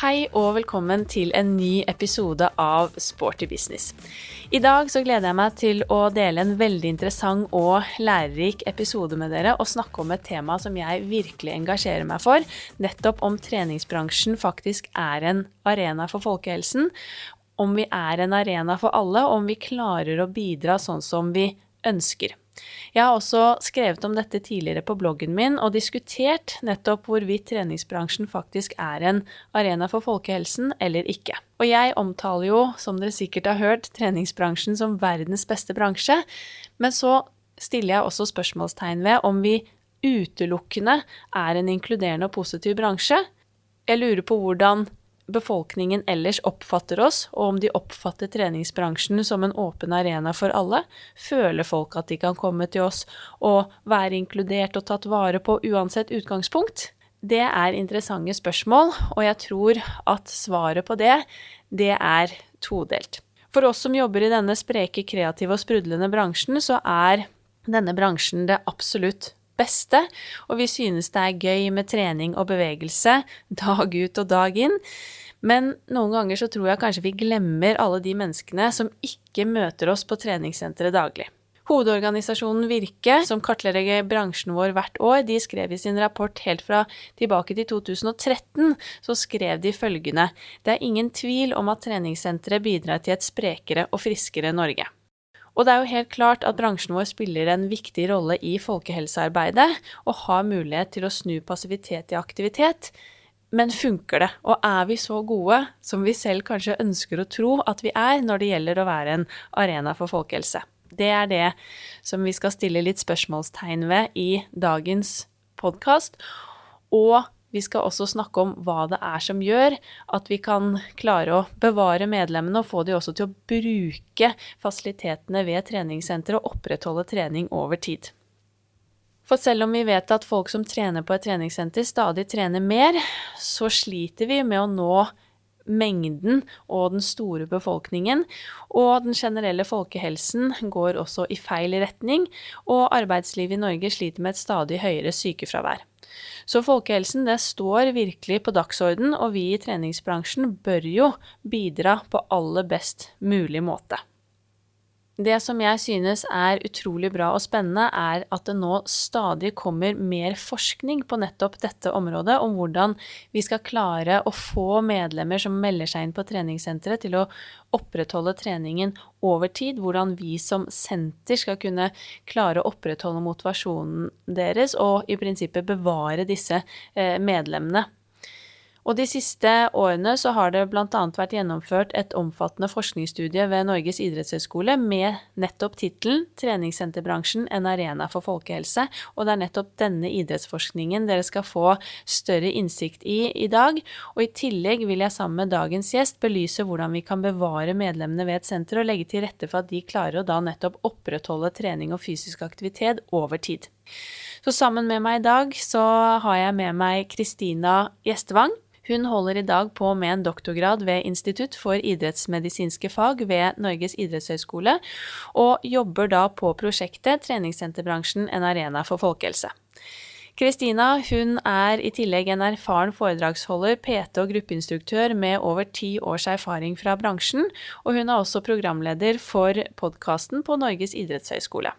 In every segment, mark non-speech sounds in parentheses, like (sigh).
Hei og velkommen til en ny episode av Sporty business. I dag så gleder jeg meg til å dele en veldig interessant og lærerik episode med dere og snakke om et tema som jeg virkelig engasjerer meg for, nettopp om treningsbransjen faktisk er en arena for folkehelsen, om vi er en arena for alle, og om vi klarer å bidra sånn som vi ønsker. Jeg har også skrevet om dette tidligere på bloggen min og diskutert nettopp hvorvidt treningsbransjen faktisk er en arena for folkehelsen eller ikke. Og jeg omtaler jo, som dere sikkert har hørt, treningsbransjen som verdens beste bransje, men så stiller jeg også spørsmålstegn ved om vi utelukkende er en inkluderende og positiv bransje. Jeg lurer på hvordan befolkningen ellers oppfatter oss, og om de oppfatter treningsbransjen som en åpen arena for alle, føler folk at de kan komme til oss og være inkludert og tatt vare på uansett utgangspunkt? Det er interessante spørsmål, og jeg tror at svaret på det, det er todelt. For oss som jobber i denne spreke, kreative og sprudlende bransjen, så er denne bransjen det absolutt beste, og vi synes det er gøy med trening og bevegelse dag ut og dag inn. Men noen ganger så tror jeg kanskje vi glemmer alle de menneskene som ikke møter oss på treningssenteret daglig. Hovedorganisasjonen Virke, som kartlegger bransjen vår hvert år, de skrev i sin rapport helt fra tilbake til 2013, så skrev de følgende Det er ingen tvil om at treningssenteret bidrar til et sprekere og friskere Norge. Og det er jo helt klart at bransjen vår spiller en viktig rolle i folkehelsearbeidet og har mulighet til å snu passivitet i aktivitet. Men funker det, og er vi så gode som vi selv kanskje ønsker å tro at vi er når det gjelder å være en arena for folkehelse? Det er det som vi skal stille litt spørsmålstegn ved i dagens podkast. Og vi skal også snakke om hva det er som gjør at vi kan klare å bevare medlemmene og få de også til å bruke fasilitetene ved treningssenteret og opprettholde trening over tid. For selv om vi vet at folk som trener på et treningssenter, stadig trener mer, så sliter vi med å nå mengden og den store befolkningen, og den generelle folkehelsen går også i feil retning, og arbeidslivet i Norge sliter med et stadig høyere sykefravær. Så folkehelsen det står virkelig på dagsorden, og vi i treningsbransjen bør jo bidra på aller best mulig måte. Det som jeg synes er utrolig bra og spennende, er at det nå stadig kommer mer forskning på nettopp dette området, om hvordan vi skal klare å få medlemmer som melder seg inn på treningssenteret, til å opprettholde treningen over tid. Hvordan vi som senter skal kunne klare å opprettholde motivasjonen deres, og i prinsippet bevare disse eh, medlemmene. Og de siste årene så har det bl.a. vært gjennomført et omfattende forskningsstudie ved Norges idrettshøgskole med nettopp tittelen 'Treningssenterbransjen en arena for folkehelse', og det er nettopp denne idrettsforskningen dere skal få større innsikt i i dag. Og i tillegg vil jeg sammen med dagens gjest belyse hvordan vi kan bevare medlemmene ved et senter og legge til rette for at de klarer å da nettopp opprettholde trening og fysisk aktivitet over tid. Så sammen med meg i dag så har jeg med meg Kristina Gjestvang. Hun holder i dag på med en doktorgrad ved Institutt for idrettsmedisinske fag ved Norges idrettshøgskole, og jobber da på prosjektet Treningssenterbransjen en arena for folkehelse. Kristina hun er i tillegg en erfaren foredragsholder, PT og gruppeinstruktør med over ti års erfaring fra bransjen, og hun er også programleder for podkasten på Norges idrettshøgskole.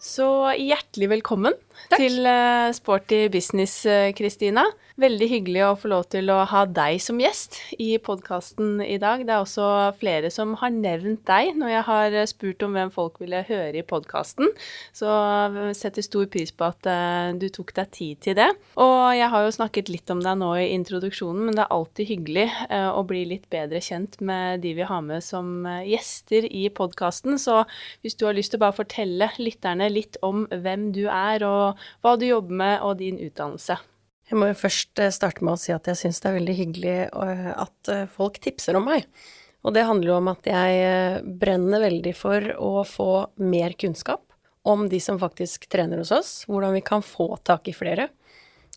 Så hjertelig velkommen Takk. til uh, Sporty business, uh, Kristina. Veldig hyggelig å få lov til å ha deg som gjest i podkasten i dag. Det er også flere som har nevnt deg når jeg har spurt om hvem folk ville høre i podkasten. Så setter stor pris på at du tok deg tid til det. Og jeg har jo snakket litt om deg nå i introduksjonen, men det er alltid hyggelig å bli litt bedre kjent med de vi har med som gjester i podkasten. Så hvis du har lyst til å bare fortelle lytterne litt om hvem du er, og hva du jobber med, og din utdannelse. Jeg må jo først eh, starte med å si at jeg syns det er veldig hyggelig eh, at eh, folk tipser om meg. Og det handler jo om at jeg brenner veldig for å få mer kunnskap om de som faktisk trener hos oss, hvordan vi kan få tak i flere.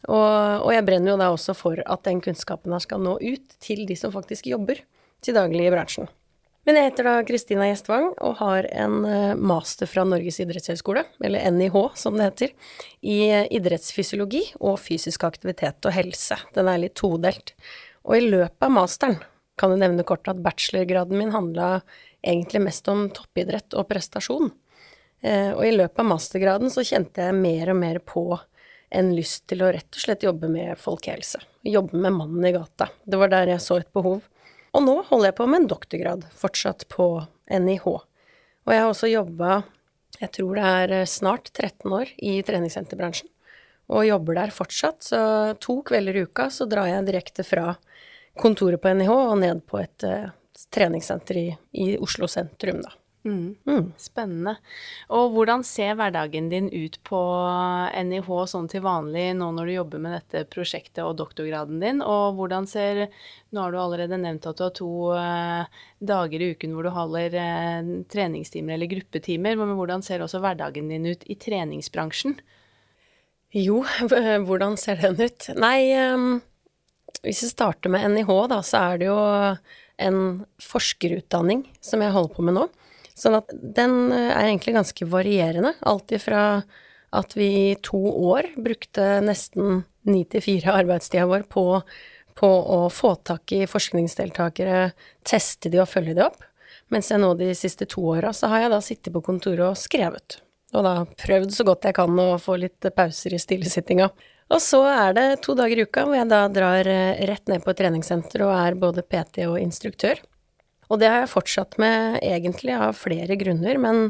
Og, og jeg brenner jo da også for at den kunnskapen her skal nå ut til de som faktisk jobber til daglig i bransjen. Men jeg heter da Kristina Gjestvang og har en eh, master fra Norges idrettshøgskole, eller NIH som det heter, i idrettsfysiologi og fysisk aktivitet og helse. Den er litt todelt. Og i løpet av masteren kan jeg nevne kort at bachelorgraden min handla egentlig mest om toppidrett og prestasjon. Eh, og i løpet av mastergraden så kjente jeg mer og mer på en lyst til å rett og slett jobbe med folkehelse. Jobbe med mannen i gata. Det var der jeg så et behov. Og nå holder jeg på med en doktorgrad, fortsatt på NIH. Og jeg har også jobba, jeg tror det er eh, snart 13 år, i treningssenterbransjen. Og jobber der fortsatt, så to kvelder i uka så drar jeg direkte fra kontoret på NIH og ned på et uh, treningssenter i, i Oslo sentrum, da. Mm. Mm. Spennende. Og hvordan ser hverdagen din ut på NIH sånn til vanlig nå når du jobber med dette prosjektet og doktorgraden din? Og hvordan ser Nå har du allerede nevnt at du har to eh, dager i uken hvor du holder eh, treningstimer eller gruppetimer, men hvordan ser også hverdagen din ut i treningsbransjen? Jo, (laughs) hvordan ser den ut? Nei, um, hvis vi starter med NIH, da, så er det jo en forskerutdanning som jeg holder på med nå. Sånn at den eh, er egentlig ganske varierende. Alt ifra at vi i to år brukte nesten ni til fire (laughs) arbeidstida vår på, på, å få tak i forskningsdeltakere, teste de og følge de opp. Mens jeg nå de siste to åra så har jeg da sittet på kontoret og skrevet. Og da prøvd så godt jeg kan å få litt pauser i stillesittinga. Og så er det to dager i uka hvor jeg da drar eh, rett ned på et treningssenter og er både PT og instruktør. Og det har jeg fortsatt med egentlig av flere grunner, men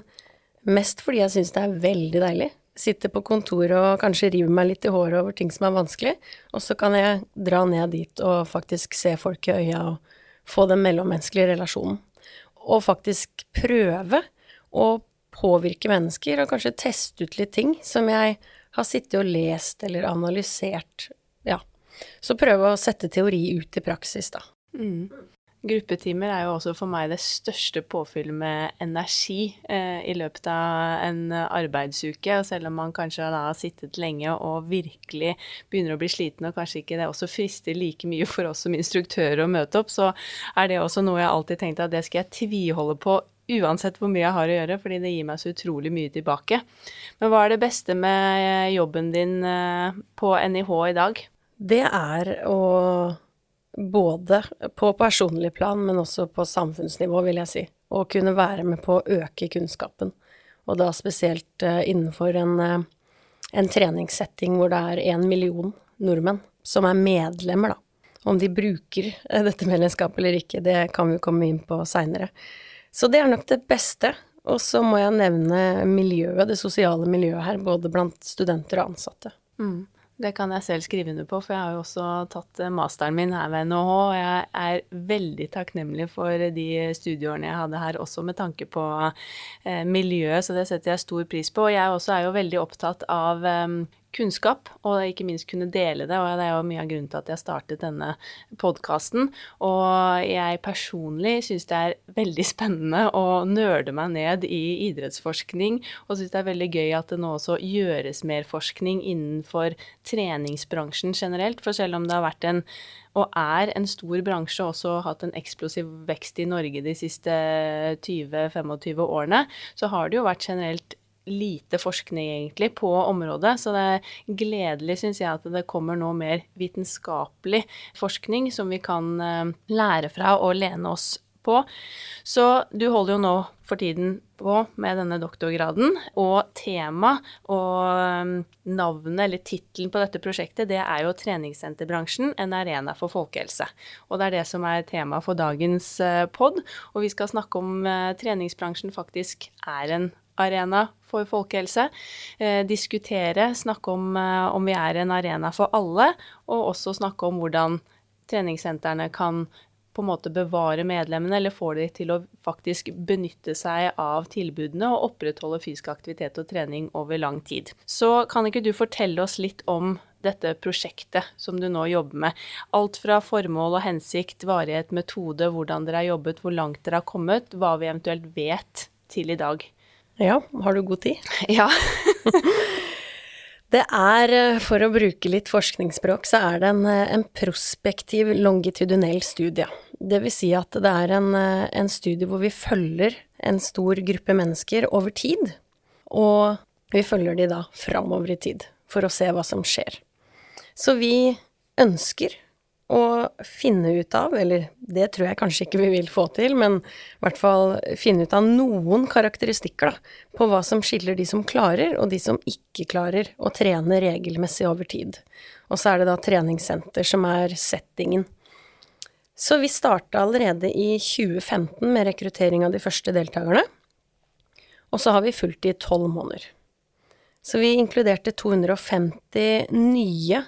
mest fordi jeg syns det er veldig deilig. Sitte på kontoret og kanskje river meg litt i håret over ting som er vanskelig, og så kan jeg dra ned dit og faktisk se folk i øya og få den mellommenneskelige relasjonen. Og faktisk prøve å påvirke mennesker og kanskje teste ut litt ting som jeg har sittet og lest eller analysert. Ja. Så prøve å sette teori ut i praksis, da. Mm. Gruppetimer er jo også for meg det største påfyllet med energi eh, i løpet av en arbeidsuke. Og selv om man kanskje har sittet lenge og virkelig begynner å bli sliten, og kanskje ikke det også frister like mye for oss som instruktører å møte opp, så er det også noe jeg alltid tenkte at det skal jeg tviholde på uansett hvor mye jeg har å gjøre, fordi det gir meg så utrolig mye tilbake. Men hva er det beste med jobben din eh, på NIH i dag? Det er å både på personlig plan, men også på samfunnsnivå, vil jeg si. Å kunne være med på å øke kunnskapen. Og da spesielt uh, innenfor en, uh, en, treningssetting hvor det er én million nordmenn som er medlemmer, da. Om de bruker uh, dette medlemskapet eller ikke, det kan vi komme inn på seinere. Så det er nok det beste. Og så må jeg nevne miljøet, det sosiale miljøet her, både blant studenter og ansatte. Mm. Det kan jeg selv skrive under på, for jeg har jo også tatt eh, masteren min her ved NHH. Og jeg er veldig takknemlig for de studieårene jeg hadde her, også med tanke på eh, miljøet, så det setter jeg stor pris på. Og jeg også er jo veldig opptatt av eh, kunnskap, og ikke minst kunne dele det. Og det er jo mye av grunnen til at jeg startet denne podkasten. Og jeg personlig syns det er veldig spennende å nøle meg ned i idrettsforskning, og syns det er veldig gøy at det nå også gjøres mer forskning innenfor treningsbransjen generelt. For selv om det har vært en og er en stor bransje, også hatt en eksplosiv vekst i Norge de siste 20-25 årene, så har det jo vært generelt lite forskning egentlig på området, så det er gledelig, syns jeg, at det kommer nå mer vitenskapelig forskning som vi kan eh, lære fra og lene oss på. Så du holder jo nå for tiden på med denne doktorgraden, og tema og eh, navnet eller tittelen på dette prosjektet, det er jo treningssenterbransjen, en arena for folkehelse. Og det er det som er tema for dagens eh, pod, og vi skal snakke om treningsbransjen faktisk er en arena for folkehelse. Eh, diskutere, snakke om eh, om vi er en arena for alle, og også snakke om hvordan treningssentrene kan på en måte bevare medlemmene, eller få de til å faktisk benytte seg av tilbudene og opprettholde fysisk aktivitet og trening over lang tid. Så kan ikke du fortelle oss litt om dette prosjektet som du nå jobber med. Alt fra formål og hensikt, varighet, metode, hvordan dere har jobbet, hvor langt dere har kommet, hva vi eventuelt vet til i dag. Ja, har du god tid? (laughs) Ja. det er, eh, for å bruke litt forskningsspråk, så er det en, eh, en prospektiv longitudinell studie. det vil si at det er en, eh, en studie hvor vi følger en stor gruppe mennesker over tid, og vi følger de da framover i tid for å se hva som skjer. Så vi ønsker å finne ut av, eller det tror jeg kanskje ikke vi vil få til, men i hvert fall finne ut av noen karakteristikker da, på hva som skiller de som klarer, og de som ikke klarer å trene regelmessig over tid. Og så er det da treningssenter som er settingen. Så vi starta allerede i 2015 med rekruttering av de første deltakerne, og så har vi fulgt i tolv måneder. Så vi inkluderte 250 nye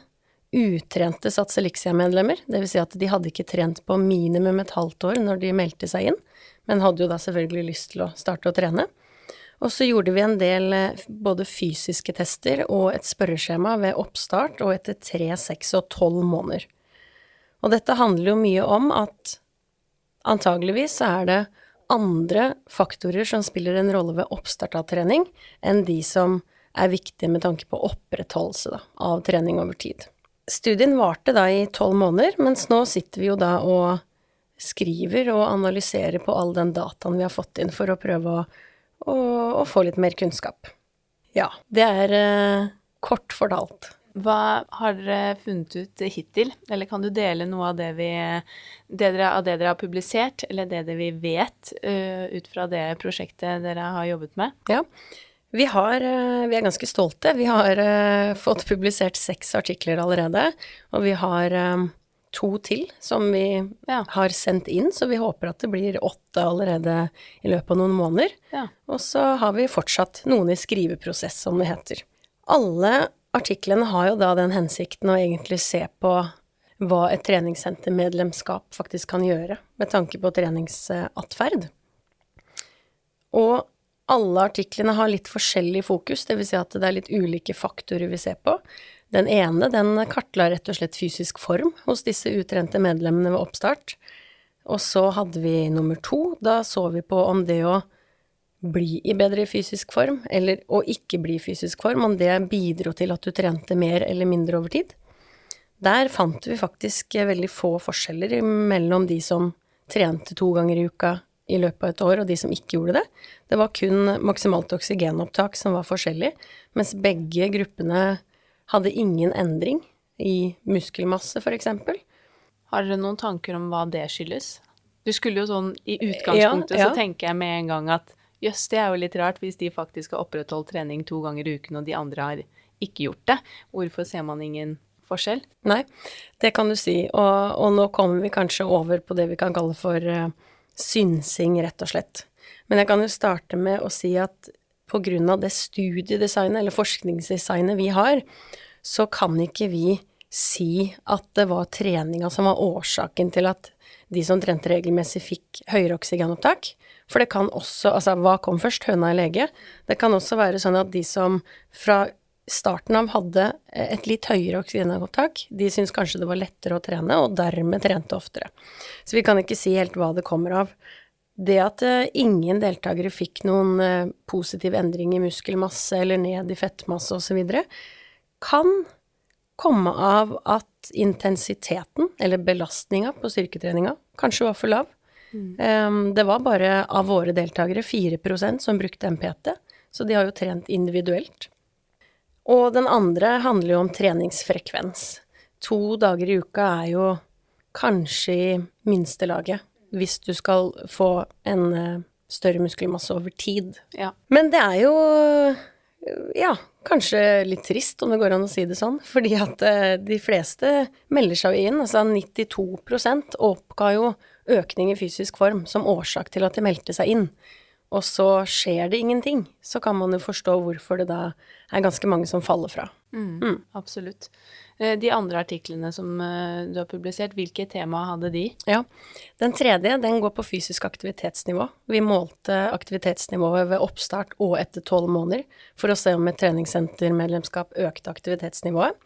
utrente Sats Elixia-medlemmer, dvs. Si at de hadde ikke trent på minimum et halvt år når de meldte seg inn, men hadde jo da selvfølgelig lyst til å starte å trene. Og så gjorde vi en del eh, både fysiske tester og et spørreskjema ved oppstart og etter tre, seks og tolv måneder. Og dette handler jo mye om at antageligvis er det andre faktorer som spiller en rolle ved oppstart av trening, enn de som er viktige med tanke på opprettholdelse da, av trening over tid. Studien varte da i tolv måneder, mens nå sitter vi jo da og skriver og analyserer på all den dataen vi har fått inn, for å prøve å, å, å få litt mer kunnskap. Ja, det er eh, kort fortalt. Hva har dere funnet ut hittil, eller kan du dele noe av det, vi, det dere, av det dere har publisert, eller det, det vi vet uh, ut fra det prosjektet dere har jobbet med? Ja, vi, har, eh, vi er ganske stolte. Vi har uh, fått publisert seks artikler allerede, og vi har um, to til som vi ja. har sendt inn, så vi håper at det blir åtte allerede i løpet av noen måneder. Ja. Og så har vi fortsatt noen i skriveprosess, som det heter. Alle artiklene har jo da den hensikten å egentlig se på hva et treningssentermedlemskap faktisk kan gjøre, med tanke på treningsatferd. Og alle artiklene har litt forskjellig fokus, dvs. Si at det er litt ulike faktorer vi ser på. Den ene den kartla rett og slett fysisk form hos disse utrente medlemmene ved oppstart. Og så hadde vi nummer to. Da så vi på om det å bli i bedre fysisk form, eller å ikke bli i fysisk form, om det bidro til at du trente mer eller mindre over tid. Der fant vi faktisk veldig få forskjeller mellom de som trente to ganger i uka i løpet av et år, og de som ikke gjorde det. Det var kun maksimalt oksygenopptak som var forskjellig, mens begge gruppene hadde ingen endring i muskelmasse, f.eks. Har dere noen tanker om hva det skyldes? Du skulle jo sånn, I utgangspunktet ja, ja. så tenker jeg med en gang at jøss, det er jo litt rart hvis de faktisk har opprettholdt trening to ganger i uken, og de andre har ikke gjort det. Hvorfor ser man ingen forskjell? Nei, det kan du si, og, og nå kommer vi kanskje over på det vi kan kalle for uh, synsing, rett og slett. Men jeg kan jo starte med å si at på grunn av det studiedesignet, eller forskningsdesignet vi har, så kan ikke vi si at det var treninga som var årsaken til at de som trente regelmessig, fikk høyere oksygenopptak. For det kan også Altså, hva kom først, høna eller lege? Det kan også være sånn at de som fra starten av hadde et litt høyere oksygenopptak, de syntes kanskje det var lettere å trene, og dermed trente oftere. Så vi kan ikke si helt hva det kommer av. Det at uh, ingen deltakere fikk noen uh, positiv endring i muskelmasse eller ned i fettmasse osv., kan komme av at intensiteten, eller belastninga på styrketreninga, kanskje var for lav. Mm. Um, det var bare av våre deltakere 4% som brukte MPT, så de har jo trent individuelt. Og den andre handler jo om treningsfrekvens. To dager i uka er jo kanskje i minstelaget hvis du skal få en eh, større muskelmasse over tid. Ja. Men det er jo ja, kanskje litt trist, om det går an å si det sånn. Fordi at eh, de fleste melder seg inn. Altså 92% oppga jo økning i fysisk form som årsak til at de meldte seg inn og så skjer det ingenting, så kan man jo forstå hvorfor det da er ganske mange som faller fra. Mm, mm. Absolutt. Eh, de andre artiklene som eh, du har publisert, hvilke tema hadde de? Ja, Den tredje den går på fysisk aktivitetsnivå. Vi målte aktivitetsnivået ved oppstart og etter tolv måneder for å se om et treningssentermedlemskap økte aktivitetsnivået.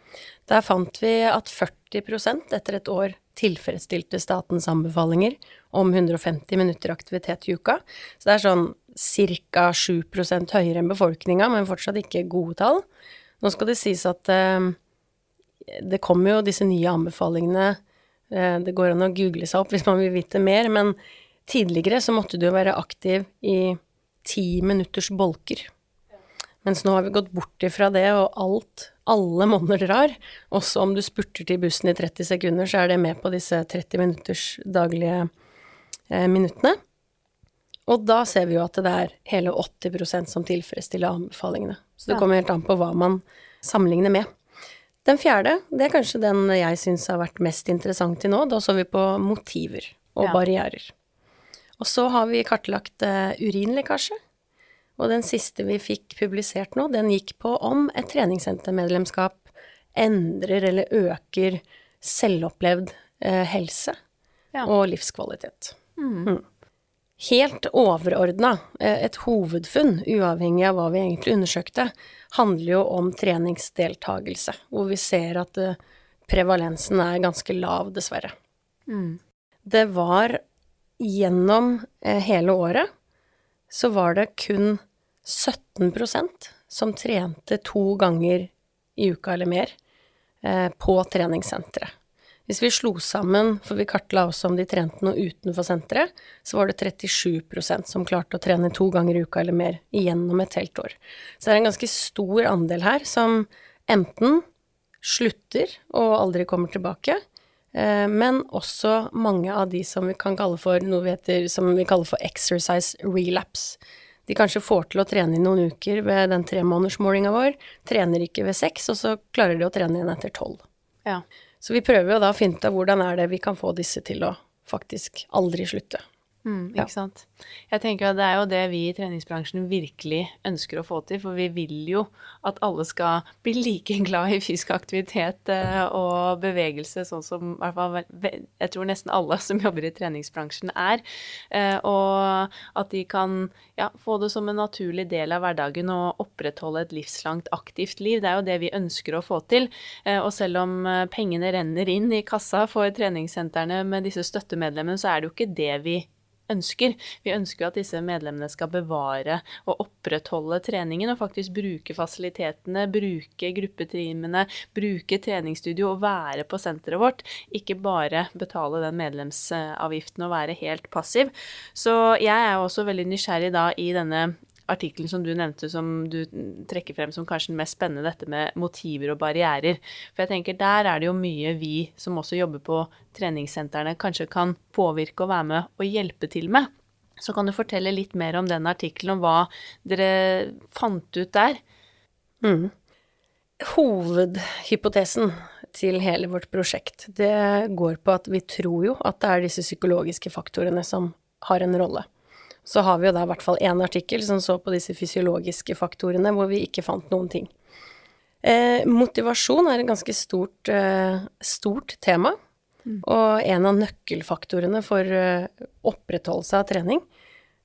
Der fant vi at 40% etter et år tilfredsstilte statens anbefalinger om 150 minutter aktivitet i uka. Så det er sånn ca. 7% høyere enn befolkninga, men fortsatt ikke gode tall. Nå skal det sies at eh, det kommer jo disse nye anbefalingene Eh, det går an å google seg opp hvis man vil vite mer, men tidligere så måtte du jo være aktiv i ti minutters bolker. Mens nå har vi gått bort ifra det, og alt, alle monner drar. Også om du spurter til bussen i 30 sekunder, så er det med på disse 30 minutters daglige eh, minuttene. Og da ser vi jo at det er hele 80% som tilfredsstiller anbefalingene. Så det kommer helt an på hva man sammenligner med. Den fjerde, det er kanskje den jeg syns har vært mest interessant til nå. Da så vi på motiver og ja. barrierer. Og så har vi kartlagt eh, urinlekkasje. Og den siste vi fikk publisert nå, den gikk på om et treningssentermedlemskap endrer eller øker selvopplevd eh, helse ja. og livskvalitet. Mm. Mm. Helt overordna, eh, et hovedfunn, uavhengig av hva vi egentlig undersøkte, handler jo om treningsdeltagelse, hvor vi ser at eh, prevalensen er ganske lav, dessverre. Mm. Det var gjennom eh, hele året så var det kun 17% som trente to ganger i uka eller mer eh, på treningssenteret. Hvis vi slo sammen, for vi kartla også om de trente noe utenfor senteret, så var det 37% som klarte å trene to ganger i uka eller mer gjennom et helt år. Så det er en ganske stor andel her som enten slutter og aldri kommer tilbake, men også mange av de som vi kan kalle for noe vi heter, som vi kaller for exercise relapse de kanskje får til å trene i noen uker ved den tremånedersmålinga vår, trener ikke ved seks, og så klarer de å trene igjen etter tolv. Ja. Så vi prøver jo da å finne ut av hvordan er det vi kan få disse til å faktisk aldri slutte. Mm, ikke ja. sant. Jeg tenker at det er jo det vi i treningsbransjen virkelig ønsker å få til, for vi vil jo at alle skal bli like (laughs) glad i fysisk aktivitet eh, og bevegelse, sånn som i hvert fall jeg tror nesten alle (laughs) som jobber i treningsbransjen er. Eh, og at de kan ja, få det som en naturlig del av hverdagen og opprettholde et livslangt aktivt liv. Det er jo det vi ønsker å få til. Eh, og selv om pengene renner inn i kassa for treningssentrene med disse støttemedlemmene, så er det jo ikke det vi ønsker. Vi ønsker jo at disse medlemmene skal bevare og opprettholde treningen og faktisk bruke fasilitetene, bruke gruppetrimene, bruke treningsstudio og være på senteret vårt. Ikke bare betale den medlemsavgiften og være helt passiv. Så jeg er også veldig nysgjerrig da i denne artikkelen som du nevnte, som du trekker frem som kanskje den mest spennende, dette med motiver og barrierer. For jeg tenker der er det jo mye vi som også jobber på treningssentrene, kanskje kan påvirke og være med og hjelpe til med. Så kan du fortelle litt mer om den artikkelen, og hva dere fant ut der? Mm. Hovedhypotesen til hele vårt prosjekt, det går på at vi tror jo at det er disse psykologiske faktorene som har en rolle. Så har vi jo da i hvert fall én artikkel som så på disse fysiologiske faktorene, hvor vi ikke fant noen ting. Eh, motivasjon er et ganske stort, eh, stort tema, mm. og en av nøkkelfaktorene for eh, opprettholdelse av trening.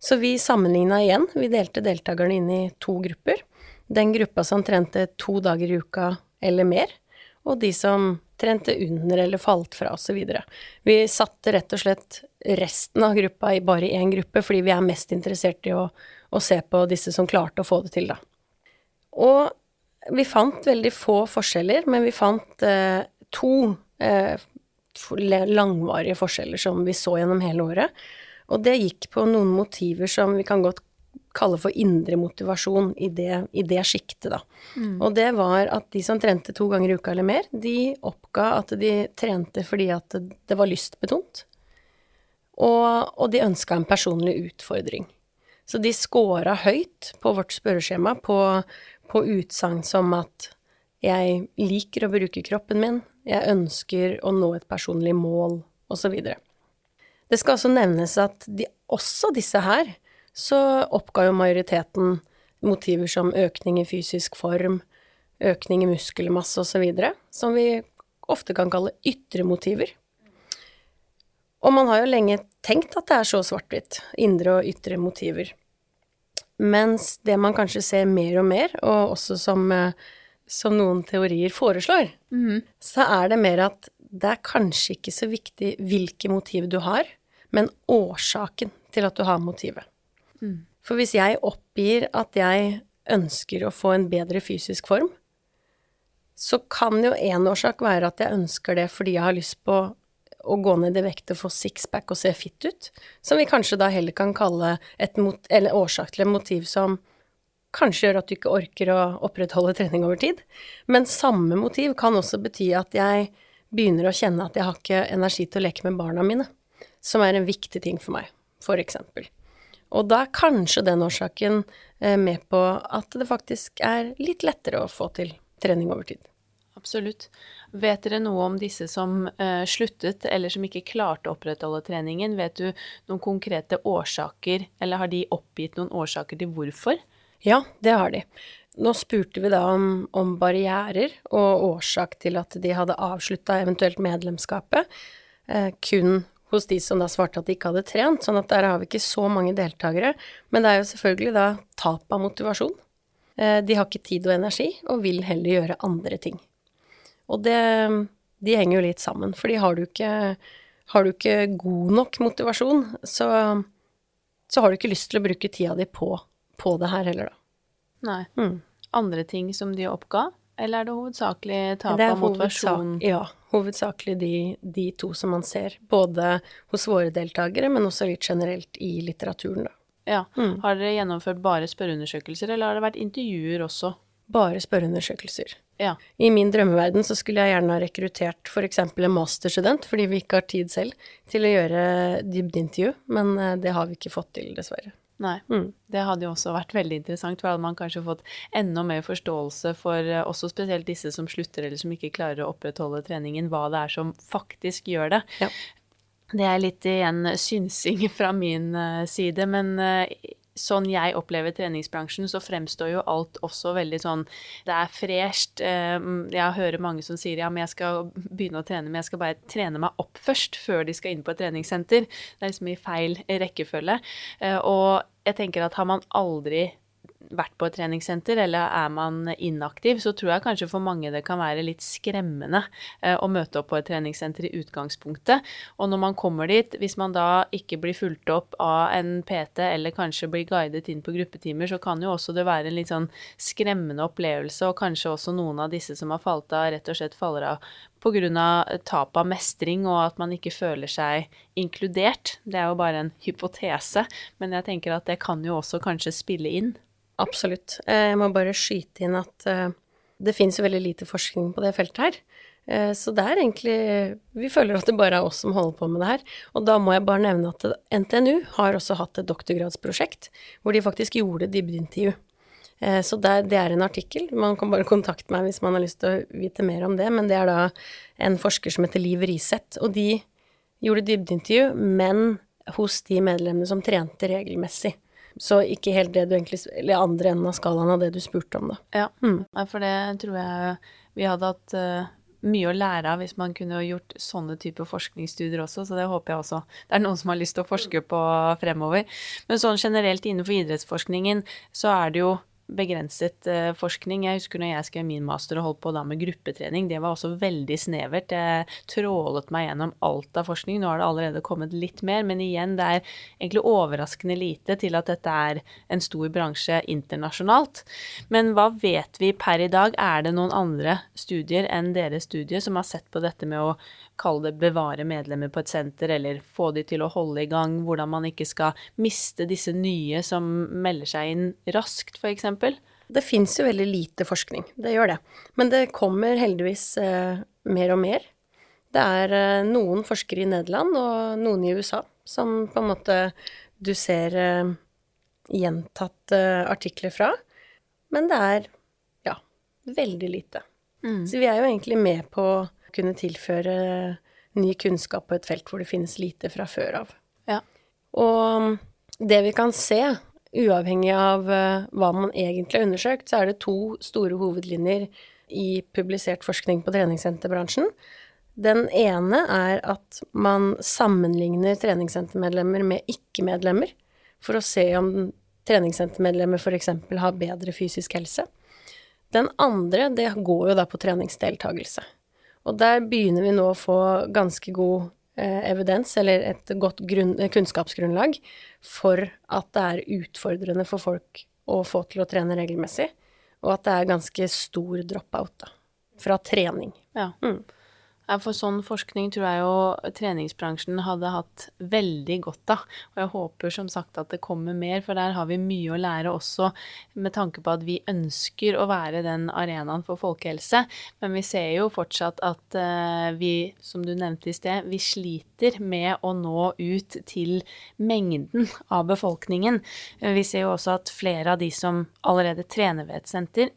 Så vi sammenligna igjen. Vi delte deltakerne inn i to grupper. Den gruppa som trente to dager i uka eller mer, og de som trente under eller falt fra osv. Vi satte rett og slett resten av gruppa i bare én gruppe, fordi vi er mest interessert i å, å, se på disse som klarte å få det til, da. Og vi fant veldig få forskjeller, men vi fant eh, to eh, langvarige forskjeller som vi så gjennom hele året. Og det gikk på noen motiver som vi kan godt kaller for indre motivasjon i det, i det sjiktet, da. Mm. Og det var at de som trente to ganger i uka eller mer, de oppga at de trente fordi at det, det var lystbetont. Og, og de ønska en personlig utfordring. Så de scora høyt på vårt spørreskjema på, på utsagn som at jeg liker å bruke kroppen min, jeg ønsker å nå et personlig mål, osv. Det skal også nevnes at de, også disse her så oppga jo majoriteten motiver som økning i fysisk form, økning i muskelmasse osv., som vi ofte kan kalle ytre motiver. Og man har jo lenge tenkt at det er så svart-hvitt, indre og ytre motiver. Mens det man kanskje ser mer og mer, og også som, eh, som noen teorier foreslår, mm. så er det mer at det er kanskje ikke så viktig hvilke motiv du har, men årsaken til at du har motivet. Mm. For hvis jeg oppgir at jeg ønsker å få en bedre fysisk form, så kan jo én årsak være at jeg ønsker det fordi jeg har lyst på å gå ned i vekt og få sixpack og se fit ut, som vi kanskje da heller kan kalle et mot, eller årsak til et motiv som kanskje gjør at du ikke orker å opprettholde trening over tid. Men samme motiv kan også bety at jeg begynner å kjenne at jeg har ikke energi til å leke med barna mine, som er en viktig ting for meg, for eksempel. Og da er kanskje den årsaken eh, med på at det faktisk er litt lettere å få til trening over tid. Absolutt. Vet dere noe om disse som uh, sluttet, eller som ikke klarte å opprettholde treningen? Vet du noen konkrete årsaker, eller har de oppgitt noen årsaker til hvorfor? Ja, det har de. Nå spurte vi da om, om barrierer og årsak til at de hadde avslutta eventuelt medlemskapet, eh, kun hos de som da svarte at de ikke hadde trent, sånn at der har vi ikke så mange deltakere. Men det er jo selvfølgelig da tap av motivasjon. Eh, de har ikke tid og energi, og vil heller gjøre andre ting. Og det De henger jo litt sammen, fordi har du ikke, har du ikke god nok motivasjon, så, så har du ikke lyst til å bruke tida di på på det her heller, da. Nei. Mm. Andre ting som de oppga, eller er det hovedsakelig tap av motivasjon? Ja, hovedsakelig de, de, to som man ser, både hos våre deltakere, men også litt generelt i litteraturen, da. Ja. Mm. Har dere gjennomført bare spørreundersøkelser, eller har det vært intervjuer også? Bare spørreundersøkelser. Ja. I min drømmeverden så skulle jeg gjerne ha rekruttert f.eks. en masterstudent, fordi vi ikke har tid selv, til å gjøre dybdeintervju, men eh, det har vi ikke fått til, dessverre. Nei. Mm. Det hadde jo også vært veldig interessant, for hadde man kanskje fått enda mer forståelse for uh, også spesielt disse som slutter eller som ikke klarer å opprettholde treningen, hva det er som faktisk gjør det. Ja. Det er litt igjen synsing (laughs) fra min uh, side, men uh, sånn jeg opplever treningsbransjen, så fremstår jo alt også veldig sånn Det er fresht. Jeg hører mange som sier ja, men jeg skal begynne å trene, men jeg skal bare trene meg opp først, før de skal inn på et treningssenter. Det er liksom i feil rekkefølge. Og jeg tenker at har man aldri vært på et treningssenter, eller er man inaktiv, så tror jeg kanskje for mange det kan være litt skremmende eh, å møte opp på et treningssenter i utgangspunktet. Og når man kommer dit, hvis man da ikke blir fulgt opp av en PT, eller kanskje blir guidet inn på gruppetimer, så kan jo også det være en litt sånn skremmende opplevelse, og kanskje også noen av disse som har falt av, rett og slett faller av pga. tap av mestring og at man ikke føler seg inkludert. Det er jo bare en hypotese, men jeg tenker at det kan jo også kanskje spille inn. Absolutt. Eh, jeg må bare skyte inn at eh, det finnes jo veldig lite forskning på det feltet her. Eh, så det er egentlig Vi føler at det bare er oss som holder på med det her. Og da må jeg bare nevne at NTNU har også hatt et doktorgradsprosjekt hvor de faktisk gjorde dybdeintervju. Så det, det er en artikkel. Man kan bare kontakte meg hvis man har lyst til å vite mer om det. Men det er da en forsker som heter Liv Riseth, og de gjorde dybdeintervju, men hos de medlemmene som trente regelmessig. Så ikke helt det du egentlig Eller andre enden av skalaen av det du spurte om, da. Ja, mm. for det tror jeg vi hadde hatt uh, mye å lære av hvis man kunne gjort sånne typer forskningsstudier også, så det håper jeg også det er noen som har lyst til å forske på fremover. Men sånn generelt innenfor idrettsforskningen så er det jo begrenset uh, forskning. Jeg husker når jeg skrev min master og holdt på da med gruppetrening, det var også veldig snevert. Jeg trålet meg gjennom alt av forskning. Nå har det allerede kommet litt mer, men igjen, det er egentlig overraskende lite til at dette er en stor bransje internasjonalt. Men hva vet vi per i dag? Er det noen andre studier enn deres studie som har sett på dette med å kalle det bevare medlemmer på et senter, eller få de til å holde i gang, hvordan man ikke skal miste disse nye som melder seg inn raskt, f.eks.? Det fins jo veldig lite forskning, det gjør det. Men det kommer heldigvis eh, mer og mer. Det er eh, noen forskere i Nederland og noen i USA som på en måte du ser eh, gjentatte artikler fra. Men det er ja, veldig lite. Mm. Så vi er jo egentlig med på kunne tilføre ny kunnskap på et felt hvor det finnes lite fra før av. Ja. Og det vi kan se, uavhengig av uh, hva man egentlig har undersøkt, så er det to store hovedlinjer i publisert forskning på treningssenterbransjen. Den ene er at man sammenligner treningssentermedlemmer med ikke-medlemmer for å se om treningssentermedlemmer f.eks. har bedre fysisk helse. Den andre, det går jo da på treningsdeltakelse. Og der begynner vi nå å få ganske god eh, evidens, eller et godt grunn, kunnskapsgrunnlag, for at det er utfordrende for folk å få til å trene regelmessig, og at det er ganske stor drop-out da, fra trening. Ja. Mm. For sånn forskning tror jeg jo treningsbransjen hadde hatt veldig godt av. Og jeg håper som sagt at det kommer mer, for der har vi mye å lære også med tanke på at vi ønsker å være den arenaen for folkehelse. Men vi ser jo fortsatt at uh, vi, som du nevnte i sted, vi sliter med å nå ut til mengden av befolkningen. Vi ser jo også at flere av de som allerede trener ved et senter,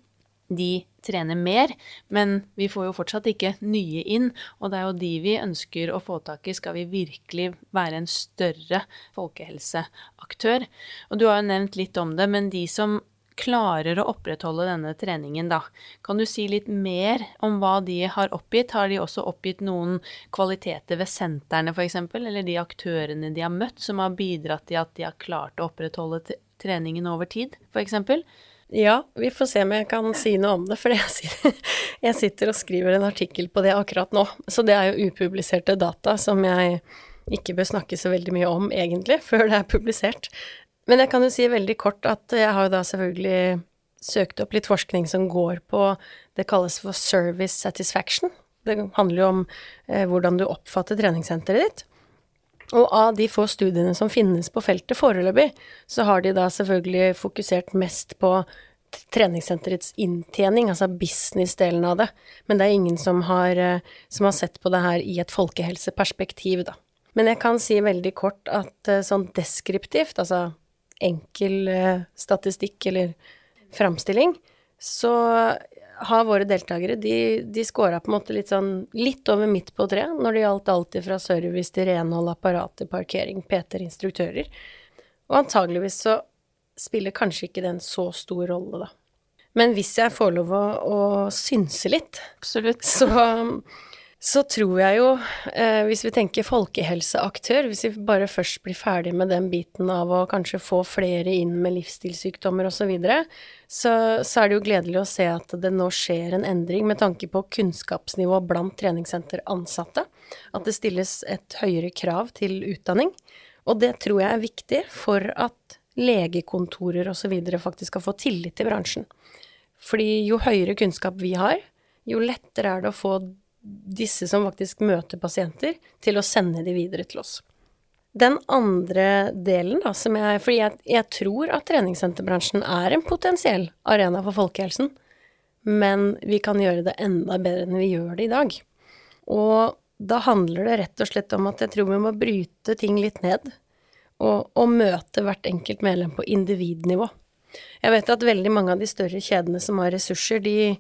de trener mer, men vi får jo fortsatt ikke nye inn. Og det er jo de vi ønsker å få tak i, skal vi virkelig være en større folkehelseaktør. Og du har jo nevnt litt om det, men de som klarer å opprettholde denne treningen, da. Kan du si litt mer om hva de har oppgitt? Har de også oppgitt noen kvaliteter ved sentrene, f.eks., eller de aktørene de har møtt, som har bidratt til at de har klart å opprettholde treningen over tid, f.eks.? Ja, vi får se om jeg kan si noe om det, for (laughs) jeg sitter, og skriver en artikkel på det akkurat nå. Så det er jo upubliserte data som jeg ikke bør snakke så veldig mye om, egentlig, (laughs) før det er publisert. Men jeg kan jo si veldig kort at jeg har jo da selvfølgelig søkt opp litt forskning som går på Det kalles for service satisfaction. Det handler jo om eh, hvordan du oppfatter treningssenteret ditt. Og av de få studiene som finnes på feltet foreløpig, så har de da selvfølgelig fokusert mest på treningssenterets inntjening, altså business-delen av det. Men det er ingen som har, eh, som har, sett på det her i et folkehelseperspektiv, da. Men jeg kan si veldig kort at eh, sånn deskriptivt, altså enkel eh, statistikk eller framstilling, så har våre deltakere, de, de scora på en måte litt sånn litt over midt på treet når det gjaldt alt fra service til renhold, apparater, parkering, PT-er, instruktører. Og antageligvis så spiller kanskje ikke det en så stor rolle, da. Men hvis jeg får lov å, å synse litt, Absolutt. så så tror jeg jo, eh, hvis vi tenker folkehelseaktør, hvis vi bare først blir ferdig med den biten av å kanskje få flere inn med livsstilssykdommer osv., så, videre, så så er det jo gledelig å se at det nå skjer en endring med tanke på kunnskapsnivå blant treningssenteransatte. At det stilles et høyere krav til utdanning. Og det tror jeg er viktig for at legekontorer osv. faktisk skal få tillit til bransjen. Fordi jo høyere kunnskap vi har, jo lettere er det å få disse som faktisk møter pasienter, til å sende de videre til oss. Den andre delen, da, som jeg Fordi jeg, jeg tror at treningssenterbransjen er en potensiell arena for folkehelsen, men vi kan gjøre det enda bedre enn vi gjør det i dag. Og da handler det rett og slett om at jeg tror vi må bryte ting litt ned, og, og møte hvert enkelt medlem på individnivå. Jeg vet at veldig mange av de større kjedene som har ressurser, de,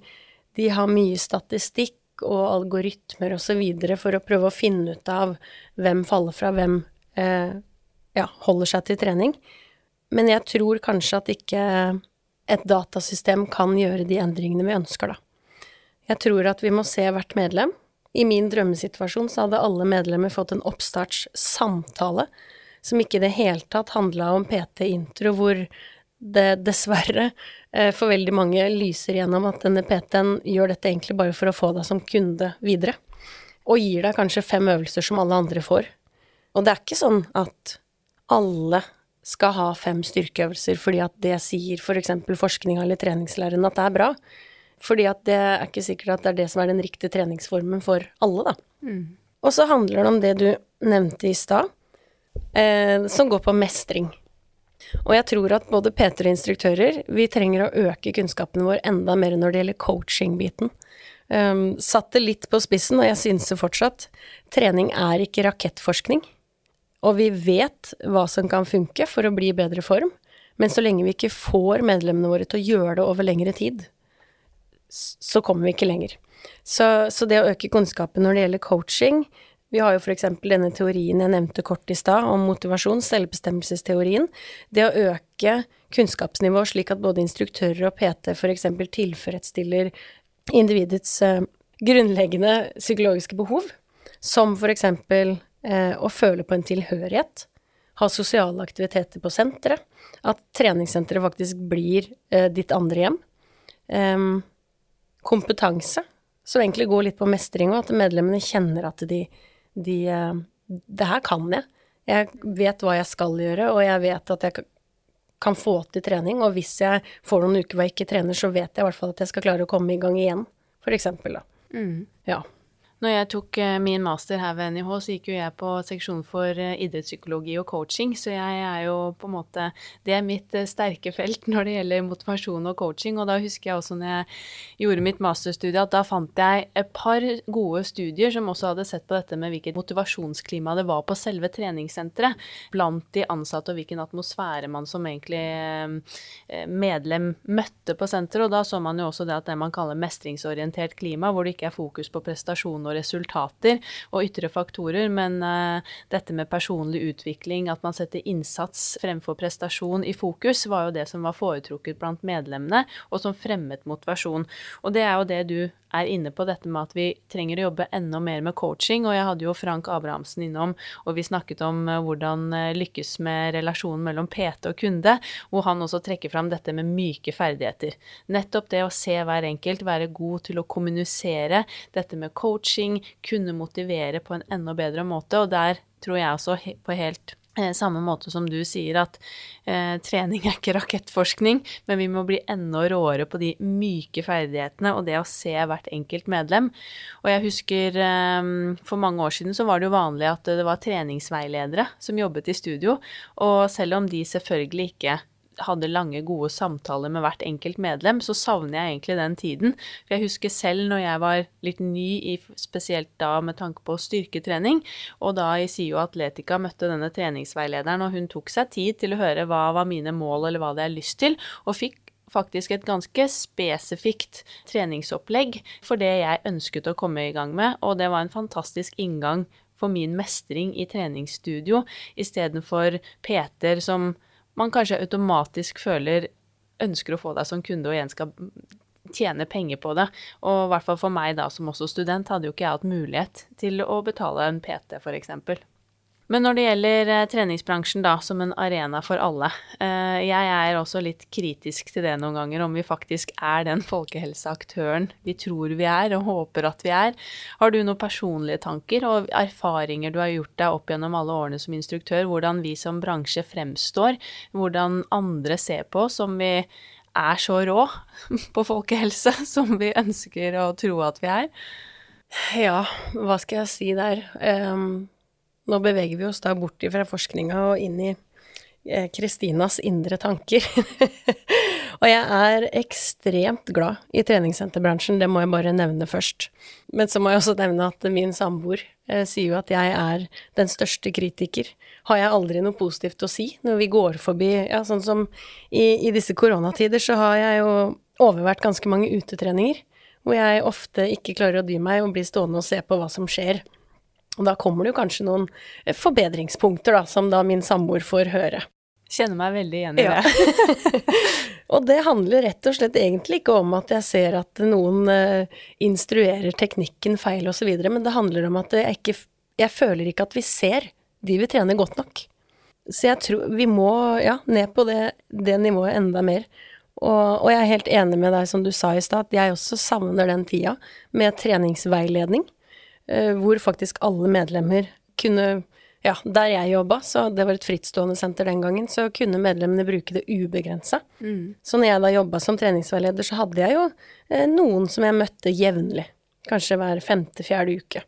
de har mye statistikk og algoritmer osv. for å prøve å finne ut av hvem faller fra, hvem eh, ja, holder seg til trening. Men jeg tror kanskje at ikke et datasystem kan gjøre de endringene vi ønsker, da. Jeg tror at vi må se hvert medlem. I min drømmesituasjon så hadde alle medlemmer fått en oppstartssamtale som ikke i det hele tatt handla om PT-intro, hvor det dessverre eh, for veldig mange lyser gjennom at denne PT-en gjør dette egentlig bare for å få deg som kunde videre, og gir deg kanskje fem øvelser som alle andre får. Og det er ikke sånn at alle skal ha fem styrkeøvelser fordi at det sier f.eks. For forskninga eller treningslæren at det er bra. Fordi at det er ikke sikkert at det er det som er den riktige treningsformen for alle, da. Mm. Og så handler det om det du nevnte i stad, eh, som går på mestring. Og jeg tror at både PT og instruktører, vi trenger å øke kunnskapen vår enda mer når det gjelder coaching-biten. Um, satt det litt på spissen, og jeg synes det fortsatt, trening er ikke rakettforskning. Og vi vet hva som kan funke for å bli i bedre form, men så lenge vi ikke får medlemmene våre til å gjøre det over lengre tid, så kommer vi ikke lenger. Så, så det å øke kunnskapen når det gjelder coaching, vi har jo f.eks. denne teorien jeg nevnte kort i stad, om motivasjon, selvbestemmelsesteorien. Det å øke kunnskapsnivået slik at både instruktører og PT f.eks. tilfredsstiller individets uh, grunnleggende psykologiske behov, som f.eks. Eh, å føle på en tilhørighet, ha sosiale aktiviteter på senteret, at treningssenteret faktisk blir eh, ditt andre hjem. Um, kompetanse, som egentlig går litt på mestring, og at medlemmene kjenner at de de eh, Det her kan jeg. Jeg vet hva jeg skal gjøre, og jeg vet at jeg kan få til trening. Og hvis jeg får noen uker hvor jeg ikke trener, så vet jeg i hvert fall at jeg skal klare å komme i gang igjen, for eksempel, da. Mm. Ja. Når jeg tok eh, min master her ved NIH, så gikk jo jeg på seksjon for eh, idrettspsykologi og coaching, så jeg er jo på en måte Det er mitt eh, sterke felt (laughs) når det gjelder motivasjon og coaching. Og da husker jeg også når jeg gjorde mitt masterstudie, at da fant jeg et par gode studier som også hadde sett på dette med hvilket motivasjonsklima det var på selve treningssenteret blant de ansatte, og hvilken atmosfære man som egentlig medlem møtte på senteret. Og da så man jo også det at det man kaller mestringsorientert klima, hvor det ikke er fokus på prestasjon og resultater og ytre faktorer, men uh, dette med personlig utvikling, at man setter innsats fremfor prestasjon i fokus, var jo det som var foretrukket blant medlemmene, og som fremmet motivasjon. Og det er jo det du er inne på dette med at vi trenger å jobbe enda mer med coaching. Og jeg hadde jo Frank Abrahamsen innom, og vi snakket om eh, hvordan eh, lykkes med relasjonen mellom PT og kunde, hvor han også trekker fram dette med myke ferdigheter. Nettopp det å se hver enkelt, være god til å kommunisere, dette med coaching, kunne motivere på en enda bedre måte. Og der tror jeg også på helt samme måte som du sier at eh, trening er ikke rakettforskning, men vi må bli enda råere på de myke ferdighetene og det å se hvert enkelt medlem. Og jeg husker eh, for mange år siden så var det jo vanlig at det var treningsveiledere som jobbet i studio, og selv om de selvfølgelig ikke hadde lange, gode samtaler med hvert enkelt medlem, så savner jeg egentlig den tiden. For jeg husker selv når jeg var litt ny, i, spesielt da med tanke på styrketrening, og da i SIO Atletica møtte denne treningsveilederen, og hun tok seg tid til å høre hva var mine mål, eller hva det er lyst til, og fikk faktisk et ganske spesifikt treningsopplegg for det jeg ønsket å komme i gang med, og det var en fantastisk inngang for min mestring i treningsstudio, istedenfor Peter som man kanskje automatisk føler ønsker å få deg som kunde og igjen skal tjene penger på det. Og i hvert fall for meg da som også student, hadde jo ikke jeg hatt mulighet til å betale en PT, f.eks. Men når det gjelder eh, treningsbransjen da, som en arena for alle, eh, jeg er også litt kritisk til det noen ganger, om vi faktisk er den folkehelseaktøren vi tror vi er og håper at vi er. Har du noen personlige tanker og erfaringer du har gjort deg opp gjennom alle årene som instruktør, hvordan vi som bransje fremstår, hvordan andre ser på oss, om vi er så rå (laughs) på folkehelse som vi ønsker å tro at vi er? Ja, hva skal jeg si der? Um nå beveger vi oss da bort fra forskninga og inn i eh, Kristinas indre tanker. (laughs) og jeg er ekstremt glad i treningssenterbransjen, det må jeg bare nevne først. Men så må jeg også nevne at min samboer eh, sier jo at jeg er den største kritiker. Har jeg aldri noe positivt å si når vi går forbi Ja, sånn som i, i disse koronatider så har jeg jo overvært ganske mange utetreninger. Hvor jeg ofte ikke klarer å dy meg og blir stående og se på hva som skjer. Og da kommer det jo kanskje noen eh, forbedringspunkter, da, som da min samboer får høre. Kjenner meg veldig igjen i ja. det. (laughs) og det handler rett og slett egentlig ikke om at jeg ser at noen uh, instruerer teknikken feil osv., men det handler om at jeg ikke Jeg føler ikke at vi ser de vi trener godt nok. Så jeg tror vi må ja, ned på det, det nivået enda mer. Og, og, jeg er helt enig med deg som du sa i stad, at jeg også savner den tida med treningsveiledning. Eh, hvor faktisk alle medlemmer kunne ja, der jeg jobba, så det var et frittstående senter den gangen, så kunne medlemmene bruke det ubegrensa. Mm. Så når jeg da jobba som treningsveileder, så hadde jeg jo eh, noen som jeg møtte jevnlig. Kanskje hver femte-fjerde uke.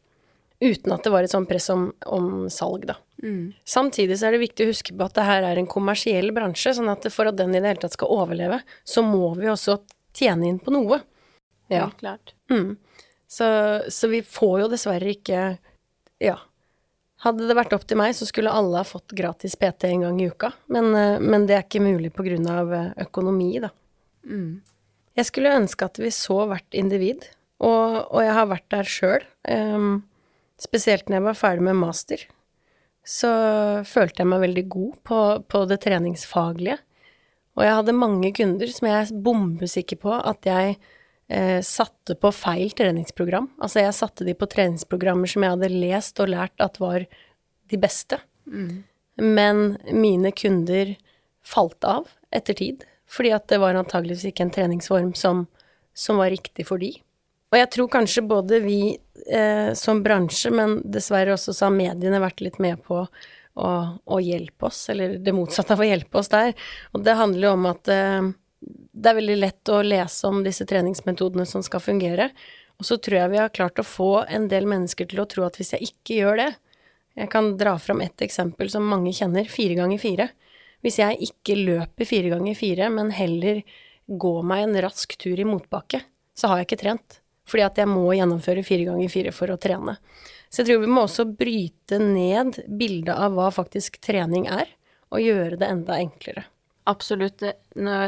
Uten at det var et sånt press om, om salg, da. Mm. Samtidig så er det viktig å huske på at det her er en kommersiell bransje, sånn at for at den i det hele tatt skal overleve, så må vi også tjene inn på noe. Ja, Helt klart. Mm. Så, så, vi får jo dessverre ikke Ja. Hadde det vært opp til meg, så skulle alle ha fått gratis PT en gang i uka. Men, eh, men det er ikke mulig av eh, økonomi, da. Mm. Jeg skulle ønske at vi så hvert individ, og, og jeg har vært der sjøl. Um, spesielt når jeg var ferdig med master. Så følte jeg meg veldig god på, på det treningsfaglige. Og jeg hadde mange kunder som jeg er bombesikker på at jeg eh, satte på feil treningsprogram. Altså, jeg satte de på treningsprogrammer som jeg hadde lest og lært at var de beste. Mm. Men mine kunder falt av etter tid, fordi at det var antageligvis ikke en treningsform som, som var riktig for de. Og jeg tror kanskje både vi eh, som bransje, men dessverre også så har mediene vært litt med på å, å, hjelpe oss, eller det motsatte av å hjelpe oss der. Og det handler jo om at eh, det er veldig lett å lese om disse treningsmetodene som skal fungere, og så tror jeg vi har klart å få en del mennesker til å tro at hvis jeg ikke gjør det Jeg kan dra fram ett eksempel som mange kjenner, fire ganger fire. Hvis jeg ikke løper fire ganger fire, men heller går meg en rask tur i motbakke, så har jeg ikke trent. Fordi at jeg må gjennomføre fire ganger fire for å trene. Så jeg tror vi må også bryte ned bildet av hva faktisk trening er, og gjøre det enda enklere. Absolutt.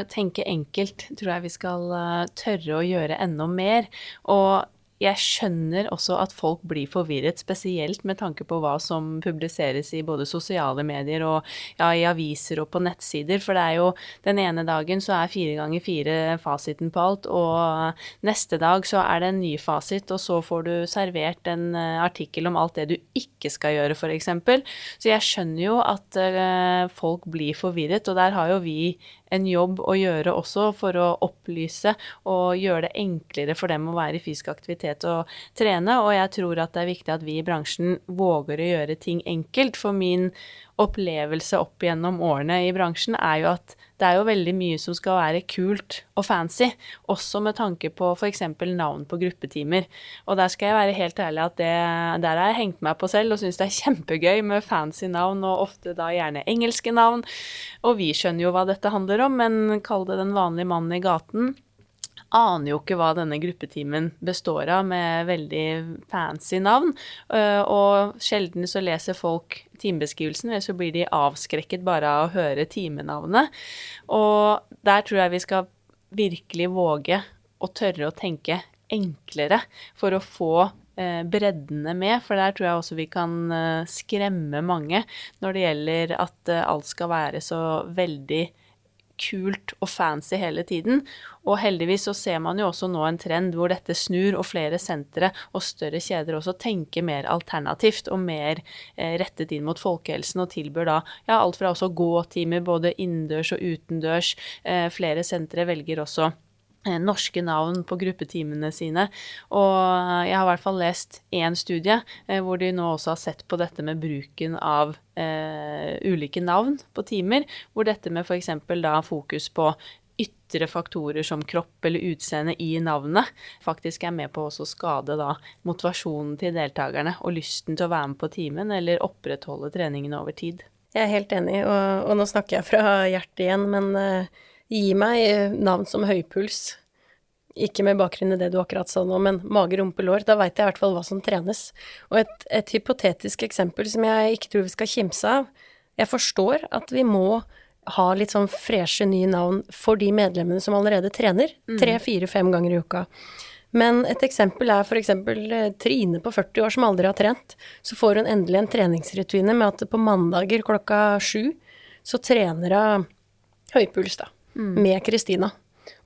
Tenker enkelt, tror jeg vi skal eh, tørre å gjøre enda mer. Og jeg skjønner også at folk blir forvirret, spesielt med tanke på hva som publiseres i både sosiale medier og ja, i aviser og på nettsider. For det er jo den ene dagen så er fire ganger fire fasiten på alt, og neste dag så er det en ny fasit, og så får du servert en eh, artikkel om alt det du ikke skal gjøre, f.eks. Så jeg skjønner jo at uh, folk blir forvirret, og der har jo vi en jobb å gjøre også for å opplyse og gjøre det enklere for dem å være i fysisk aktivitet og trene. Og jeg tror at det er viktig at vi i bransjen våger å gjøre ting enkelt. For min opplevelse opp gjennom årene i bransjen er jo at det er jo veldig mye som skal være kult og fancy, også med tanke på f.eks. navn på gruppetimer. Og der skal jeg være helt ærlig at det, der har jeg hengt meg på selv og syns det er kjempegøy med fancy navn, og ofte da gjerne engelske navn. Og vi skjønner jo hva dette handler om, men kall det den vanlige mannen i gaten aner jo ikke hva denne gruppetimen består av, med veldig fancy navn. Og sjelden så leser folk timebeskrivelsen, eller så blir de avskrekket bare av å høre timenavnet. Og der tror jeg vi skal virkelig våge å tørre å tenke enklere for å få øh, breddene med, for der tror jeg også vi kan øh, skremme mange når det gjelder at alt skal være så veldig kult og fancy hele tiden. Og heldigvis så ser man jo også nå en trend hvor dette snur, og flere sentre og større kjeder også tenker mer alternativt og mer eh, rettet inn mot folkehelsen, og tilbyr da ja, alt fra også gåtimer både innendørs og utendørs. Eh, flere sentre velger også norske navn på gruppetimene sine. Og jeg har i hvert fall lest én studie eh, hvor de nå også har sett på dette med bruken av eh, ulike navn på timer, hvor dette med f.eks. da fokus på ytre faktorer som kropp eller utseende i navnet faktisk er med på å skade da motivasjonen til deltakerne og lysten til å være med på timen eller opprettholde treningen over tid. Jeg er helt enig, og, og nå snakker jeg fra hjertet igjen, men uh Gi meg eh, navn som høypuls. Ikke med bakgrunn i det du akkurat sa nå, men mage, rumpe, lår. Da veit jeg i hvert fall hva som trenes. Og et, et, hypotetisk eksempel som jeg ikke tror vi skal kimse av. Jeg forstår at vi må ha litt sånn freshe nye navn for de medlemmene som allerede trener. Mm. Tre, fire, fem ganger i uka. Men et eksempel er f.eks. Eh, Trine på 40 år som aldri har trent. Så får hun endelig en treningsrutine med at på mandager klokka sju så trener hun høypuls, da mm. med Kristina.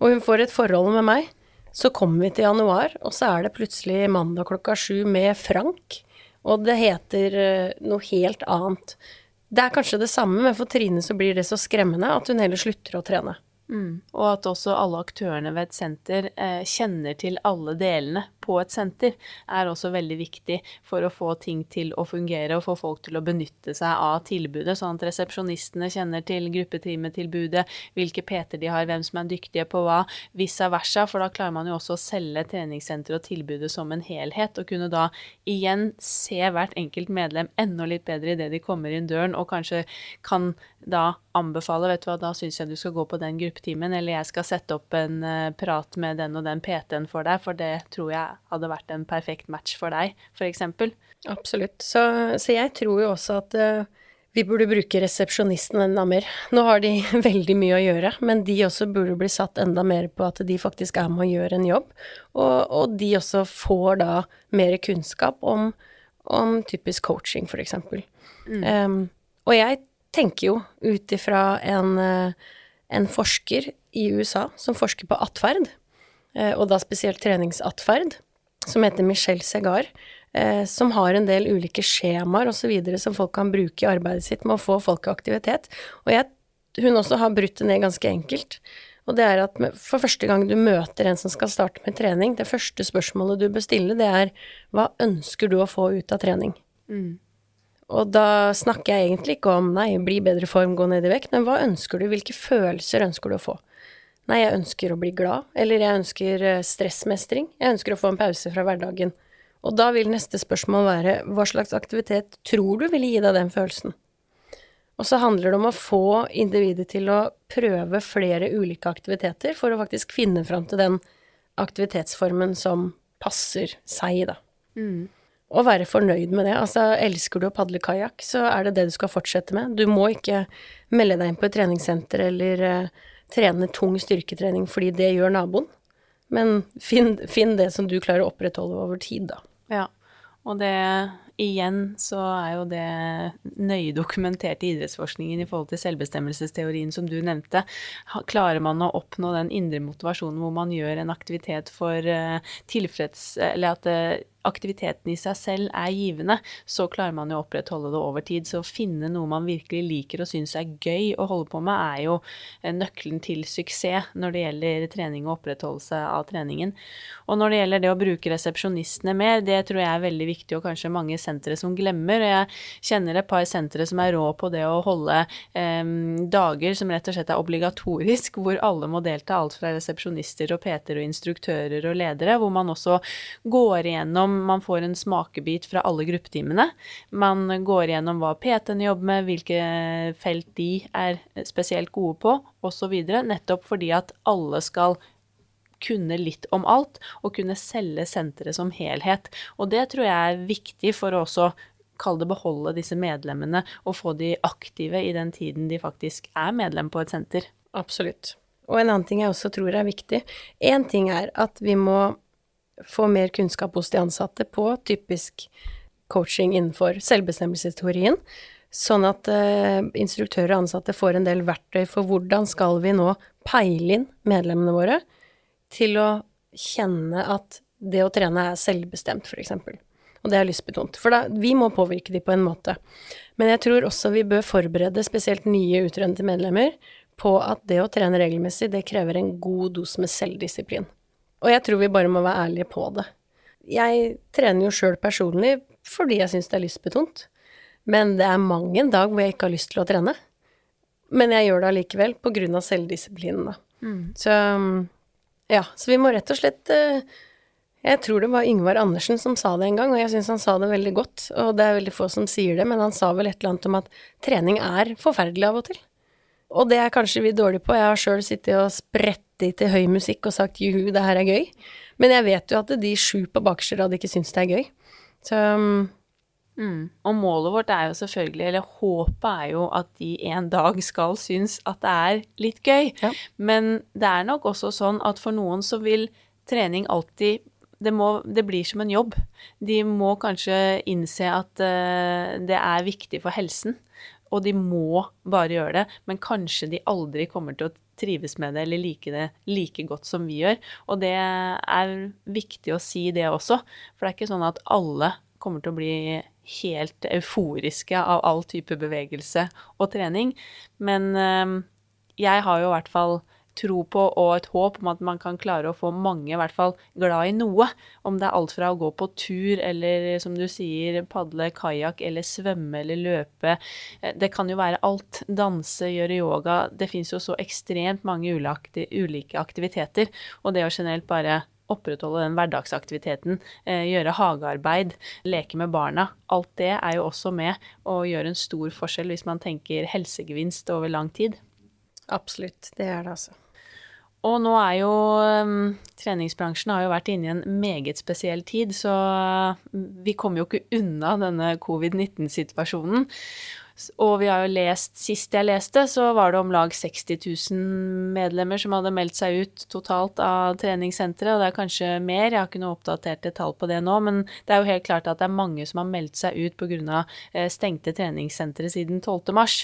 Og hun får et forhold med meg. Så kommer vi til januar, og så er det plutselig mandag klokka sju med Frank. Og det heter uh, noe helt annet. Det er kanskje det samme, men for Trine så blir det så skremmende at hun heller slutter å trene. Mm. Og at også alle aktørene ved et senter eh, kjenner til alle delene på et senter, er også veldig viktig for å få ting til å fungere og få folk til å benytte seg av tilbudet, sånn at resepsjonistene kjenner til gruppetimetilbudet, hvilke PT de har, hvem som er dyktige på hva, vice versa, for da klarer man jo også å selge treningssenteret og tilbudet som en helhet, og kunne da igjen se hvert enkelt medlem enda litt bedre idet de kommer inn døren, og kanskje kan da anbefale, vet du hva, da syns jeg du skal gå på den gruppetimen, eller jeg skal sette opp en uh, prat med den og den PT-en for deg, for det tror jeg hadde vært en perfekt match for deg, f.eks. Absolutt. Så, så, jeg tror jo også at uh, vi burde bruke resepsjonisten enda mer. Nå har de (laughs) veldig mye å gjøre, men de også burde bli satt enda mer på at de faktisk er med å gjøre en jobb, og, og de også får da mer kunnskap om, om typisk coaching, f.eks. Mm. Um, og jeg tenker jo ut ifra en, eh, en, forsker i USA som forsker på atferd, eh, og da spesielt treningsatferd, som heter Michelle Segar, eh, som har en del ulike skjemaer osv. som folk kan bruke i arbeidet sitt med å få folk i aktivitet. Og jeg, hun også har brutt det ned ganske enkelt. Og det er at for første gang du møter en som skal starte med trening, det første spørsmålet du bør stille, det er hva ønsker du å få ut av trening? Mm. Og da snakker jeg egentlig ikke om nei, bli bedre form, gå ned i vekt, men hva ønsker du, hvilke følelser ønsker du å få? Nei, jeg ønsker å bli glad, eller jeg ønsker eh, stressmestring, jeg ønsker å få en pause fra hverdagen. Og da vil neste spørsmål være hva slags aktivitet tror du ville gi deg den følelsen? Og så handler det om å få individet til å prøve flere ulike aktiviteter for å faktisk finne fram til den aktivitetsformen som passer seg, da. Mm. Og være fornøyd med det. Altså, elsker du å padle kajakk, så er det det du skal fortsette med. Du må ikke melde deg inn på et treningssenter eller uh, trene tung styrketrening fordi det gjør naboen. Men finn, finn det som du klarer å opprettholde over tid, da. Ja, og det igjen så er jo det nøye dokumentert i idrettsforskningen i forhold til selvbestemmelsesteorien som du nevnte. Klarer man å oppnå den indre motivasjonen hvor man gjør en aktivitet for uh, tilfreds... Eller at uh, aktiviteten i seg selv er givende, så klarer man jo å opprettholde det over tid. Så å finne noe man virkelig liker og syns er gøy å holde på med, er jo eh, nøkkelen til suksess når det gjelder trening og opprettholdelse av treningen. Og når det gjelder det å bruke resepsjonistene mer, det tror jeg er veldig viktig, og kanskje mange sentre som glemmer. Og Jeg kjenner et par sentre som er rå på det å holde eh, dager som rett og slett er obligatorisk, (laughs) hvor alle må delta, alt fra resepsjonister og PT-er og instruktører og ledere, hvor man også går igjennom man får en smakebit fra alle gruppetimene. Man går gjennom hva PT-ene jobber med, hvilke felt de er spesielt gode på, osv. Nettopp fordi at alle skal kunne litt om alt, og kunne selge senteret som helhet. Og det tror jeg er viktig for å også kall det beholde disse medlemmene, og få de aktive i den tiden de faktisk er medlem på et senter. Absolutt. Og en annen ting jeg også tror er viktig. Én ting er at vi må få mer kunnskap hos de ansatte på typisk coaching innenfor selvbestemmelsesteorien, sånn at uh, instruktører og ansatte får en del verktøy for hvordan skal vi nå peile inn medlemmene våre til å kjenne at det å trene er selvbestemt, f.eks. Og det er lystbetont. For da, vi må påvirke de på en måte. Men jeg tror også vi bør forberede spesielt nye utrente medlemmer på at det å trene regelmessig, det krever en god dos med selvdisiplin. Og jeg tror vi bare må være ærlige på det. Jeg trener jo sjøl personlig fordi jeg syns det er lystbetont. Men det er mang en dag hvor jeg ikke har lyst til å trene. Men jeg gjør det allikevel på grunn av selvdisiplinen, da. Mm. Så ja, så vi må rett og slett eh, Jeg tror det var Yngvar Andersen som sa det en gang, og jeg syns han sa det veldig godt. Og det er veldig få som sier det, men han sa vel et eller annet om at trening er forferdelig av og til. Og det er kanskje vi dårlige på. Jeg har sjøl sittet og sprettet til høy musikk og sagt juhu, det her er gøy. Men jeg vet jo at de sju på bakerste rad ikke syns det er gøy. Så um, Mm. Og målet vårt er jo selvfølgelig, eller håpet er jo at de en dag skal synes at det er litt gøy. Ja. Men det er nok også sånn at for noen så vil trening alltid det, må, det blir som en jobb. De må kanskje innse at uh, det er viktig for helsen og de må bare gjøre det, men kanskje de aldri kommer til å trives med det eller like det like godt som vi gjør. Og det er viktig å si det også, for det er ikke sånn at alle kommer til å bli helt euforiske av all type bevegelse og trening. Men øh, jeg har jo i hvert fall tro på og et håp om at man kan klare å få mange i hvert fall glad i noe. Om det er alt fra å gå på tur eller som du sier padle kajakk eller svømme eller løpe. Eh, det kan jo være alt. Danse, gjøre yoga. Det fins jo så ekstremt mange ulike aktiviteter. Og det å generelt bare opprettholde den hverdagsaktiviteten, eh, gjøre hagearbeid, leke med barna. Alt det er jo også med å gjøre en stor forskjell hvis man tenker helsegevinst over lang tid. Absolutt, det er det altså. Og nå er jo um, Treningsbransjen har jo vært inne i en meget spesiell tid, så vi kommer jo ikke unna denne covid-19-situasjonen. Og vi har jo lest Sist jeg leste, så var det om lag 60 000 medlemmer som hadde meldt seg ut totalt av treningssenteret, og det er kanskje mer, jeg har ikke noe oppdaterte tall på det nå, men det er jo helt klart at det er mange som har meldt seg ut pga. Eh, stengte treningssentre siden 12. mars.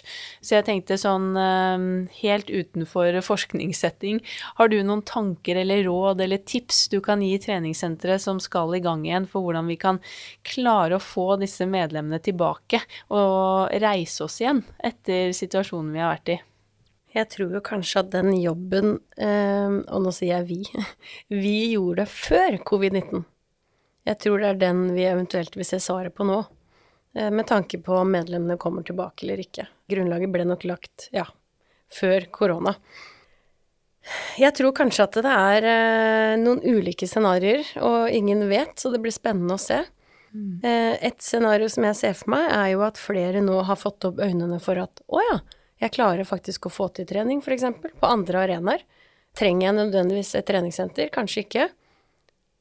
Så jeg tenkte sånn eh, helt utenfor forskningssetting, har du noen tanker eller råd eller tips du kan gi treningssenteret som skal i gang igjen, for hvordan vi kan klare å få disse medlemmene tilbake og reise reise oss igjen etter situasjonen vi har vært i? Jeg tror jo kanskje at den jobben, eh, og nå sier jeg vi, (laughs) vi gjorde før covid-19. Jeg tror det er den vi eventuelt vil se svaret på nå, eh, med tanke på om medlemmene kommer tilbake eller ikke. Grunnlaget ble nok lagt, ja, før korona. Jeg tror kanskje at det er eh, noen ulike scenarioer, og ingen vet, så det blir spennende å se. Mm. Eh, et scenario som jeg ser for meg, er jo at flere nå har fått opp øynene for at å ja, jeg klarer faktisk å få til trening, f.eks., på andre arenaer. Trenger jeg nødvendigvis et treningssenter? Kanskje ikke.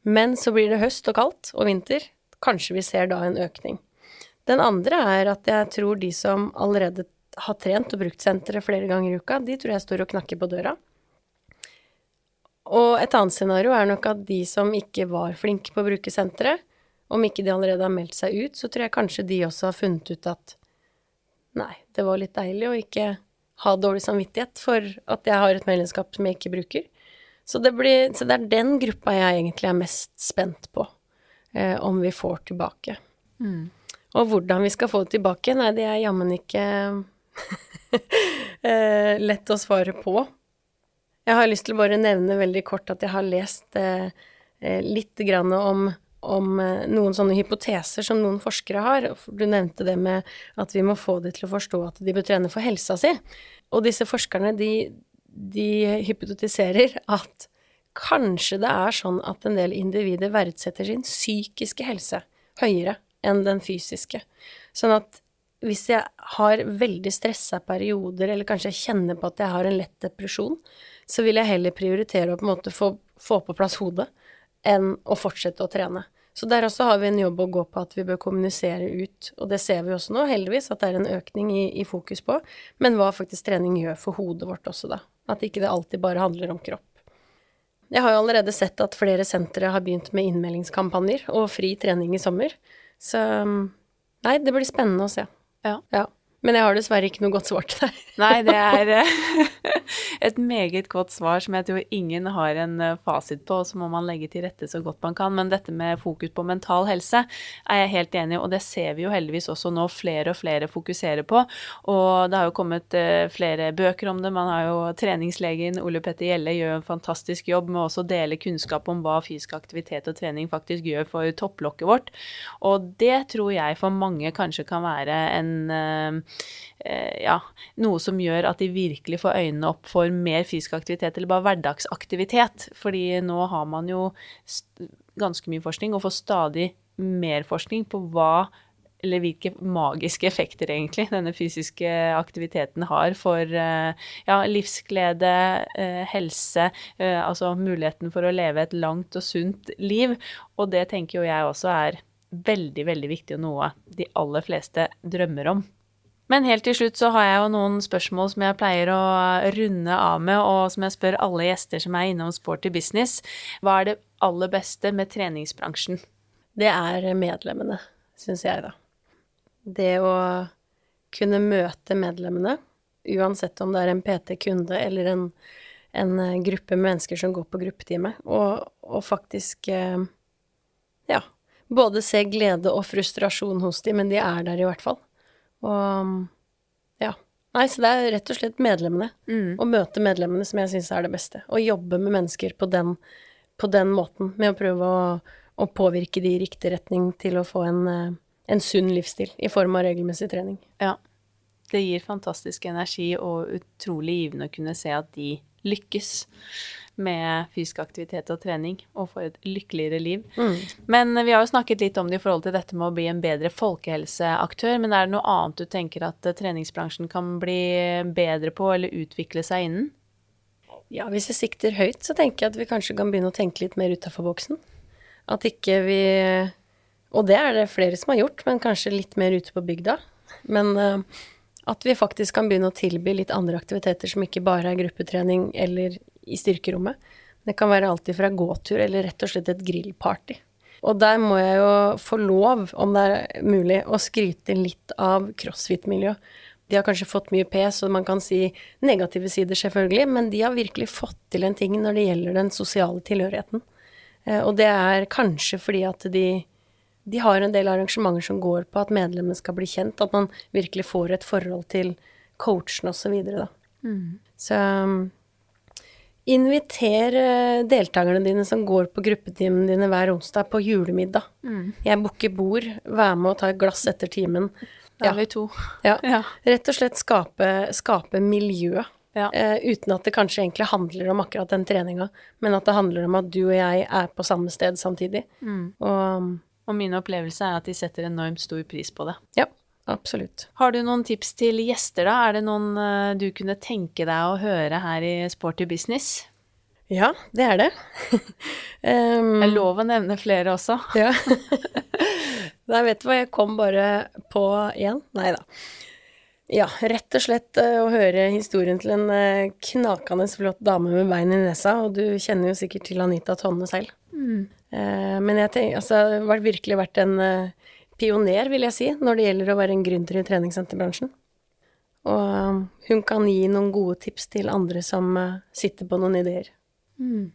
Men så blir det høst og kaldt og vinter. Kanskje vi ser da en økning. Den andre er at jeg tror de som allerede har trent og brukt senteret flere ganger i uka, de tror jeg står og knakker på døra. Og et annet scenario er nok at de som ikke var flinke på å bruke senteret, om ikke de allerede har meldt seg ut, så tror jeg kanskje de også har funnet ut at nei, det var litt deilig å ikke ha dårlig samvittighet for at jeg har et medlemskap som jeg ikke bruker. Så det, blir, så det er den gruppa jeg egentlig er mest spent på, eh, om vi får tilbake. Mm. Og hvordan vi skal få det tilbake, nei, det er jammen ikke (laughs) eh, lett å svare på. Jeg har lyst til å bare nevne veldig kort at jeg har lest eh, eh litt grann om, om eh, noen sånne hypoteser som noen forskere har. Du nevnte det med at vi må få de til å forstå at de bør trene for helsa si. Og disse forskerne, de, de hypotetiserer at kanskje det er sånn at en del individer verdsetter sin psykiske helse høyere enn den fysiske. Sånn at hvis jeg har veldig stressa perioder, eller kanskje jeg kjenner på at jeg har en lett depresjon, så vil jeg heller prioritere å på en måte få, få på plass hodet enn å fortsette å trene. Så der også har vi en jobb å gå på at vi bør kommunisere ut, og det ser vi også nå, heldigvis, at det er en økning i, i fokus på, men hva faktisk trening gjør for hodet vårt også, da. At ikke det alltid bare handler om kropp. Jeg har jo allerede sett at flere sentre har begynt med innmeldingskampanjer og fri trening i sommer, så nei, det blir spennende å se. Ja. ja. Men jeg har dessverre ikke noe godt svar til deg. (laughs) Nei, det er eh, (laughs) et meget godt svar som jeg tror ingen har en eh, fasit på, og så må man legge til rette så godt man kan. Men dette med fokus på mental helse er jeg helt enig i, og det ser vi jo heldigvis også nå flere og flere fokuserer på. Og det har jo kommet eh, flere bøker om det. Man har jo treningslegen Ole Petter Gjelle gjør en fantastisk jobb med også å dele kunnskap om hva fysisk aktivitet og trening faktisk gjør for topplokket vårt. Og det tror jeg for mange kanskje kan være en ja, noe som gjør at de virkelig får øynene opp for mer fysisk aktivitet, eller bare hverdagsaktivitet. Fordi nå har man jo ganske mye forskning, og får stadig mer forskning på hva eller hvilke magiske effekter egentlig denne fysiske aktiviteten har for eh, ja, livsglede, eh, helse, altså muligheten for å leve et langt og sunt liv. Og det tenker jo jeg også er veldig, veldig viktig og noe de aller fleste drømmer om. Men helt til slutt så har jeg jo noen spørsmål som jeg pleier å runde av med, og som jeg spør alle gjester som er innom Sporty Business. Hva er det aller beste med treningsbransjen? Det er medlemmene, syns jeg, da. Det å kunne møte medlemmene, uansett om det er en PT-kunde eller en, en, gruppe mennesker som går på gruppetime, og, og faktisk eh, ja, både se glede og frustrasjon hos dem, men de er der i hvert fall. Og ja. Nei, så det er rett og slett medlemmene. Mm. Å møte medlemmene som jeg syns er det beste. Å jobbe med mennesker på den, på den måten, med å prøve å, å, påvirke de i riktig retning til å få en, eh, en sunn livsstil i form av regelmessig trening. Ja. Det gir fantastisk energi og utrolig givende å kunne se at de lykkes med fysisk aktivitet og trening, og få et lykkeligere liv. Mm. Men vi har jo snakket litt om det i forhold til dette med å bli en bedre folkehelseaktør. Men er det noe annet du tenker at eh, treningsbransjen kan bli bedre på, eller utvikle seg innen? Ja, hvis jeg sikter høyt, så tenker jeg at vi kanskje kan begynne å tenke litt mer utafor boksen. At ikke vi Og det er det flere som har gjort, men kanskje litt mer ute på bygda. Men uh, at vi faktisk kan begynne å tilby litt andre aktiviteter som ikke bare er gruppetrening eller i styrkerommet. Det kan være alltid fra gåtur eller rett og slett et grillparty. Og der må jeg jo få lov, om det er mulig, å skryte litt av crossfit-miljøet. De har kanskje fått mye pes, og man kan si negative sider, selvfølgelig, men de har virkelig fått til en ting når det gjelder den sosiale tilhørigheten. Eh, og det er kanskje fordi at de, de har en del arrangementer som går på at medlemmene skal bli kjent, at man virkelig får et forhold til coachen osv. Så. Mm. så Inviter eh, deltakerne dine som går på gruppetimene dine hver onsdag, på julemiddag. Mm. Jeg booker bord, vær med og ta et glass etter timen. Da er vi to. Ja. (laughs) ja. Rett og slett skape, skape miljø Ja. Uh, uten at det kanskje egentlig handler om akkurat den treninga, men at det handler om at du og jeg er på samme sted samtidig. Mm. Og Og min opplevelse er at de setter enormt stor pris på det. ja, absolutt. Har du noen tips til gjester, da? Er det noen eh, du kunne tenke deg å høre her i Sporty business? Ja, det er det. (laughs) um, Det er lov å nevne flere også. (laughs) Ja. Nei, vet du hva, jeg kom bare på én. Nei da. Ja, rett og slett eh, å høre historien til en eh, knakende flott dame med bein i nesa, og du kjenner jo sikkert til Anita Tonne selv. Eh, men jeg tenker, altså, det har virkelig vært en eh, pioner, vil jeg si, når det gjelder å være en gründer i treningssenterbransjen. Og eh, hun kan gi noen gode tips til andre som eh, sitter på noen ideer. Mm.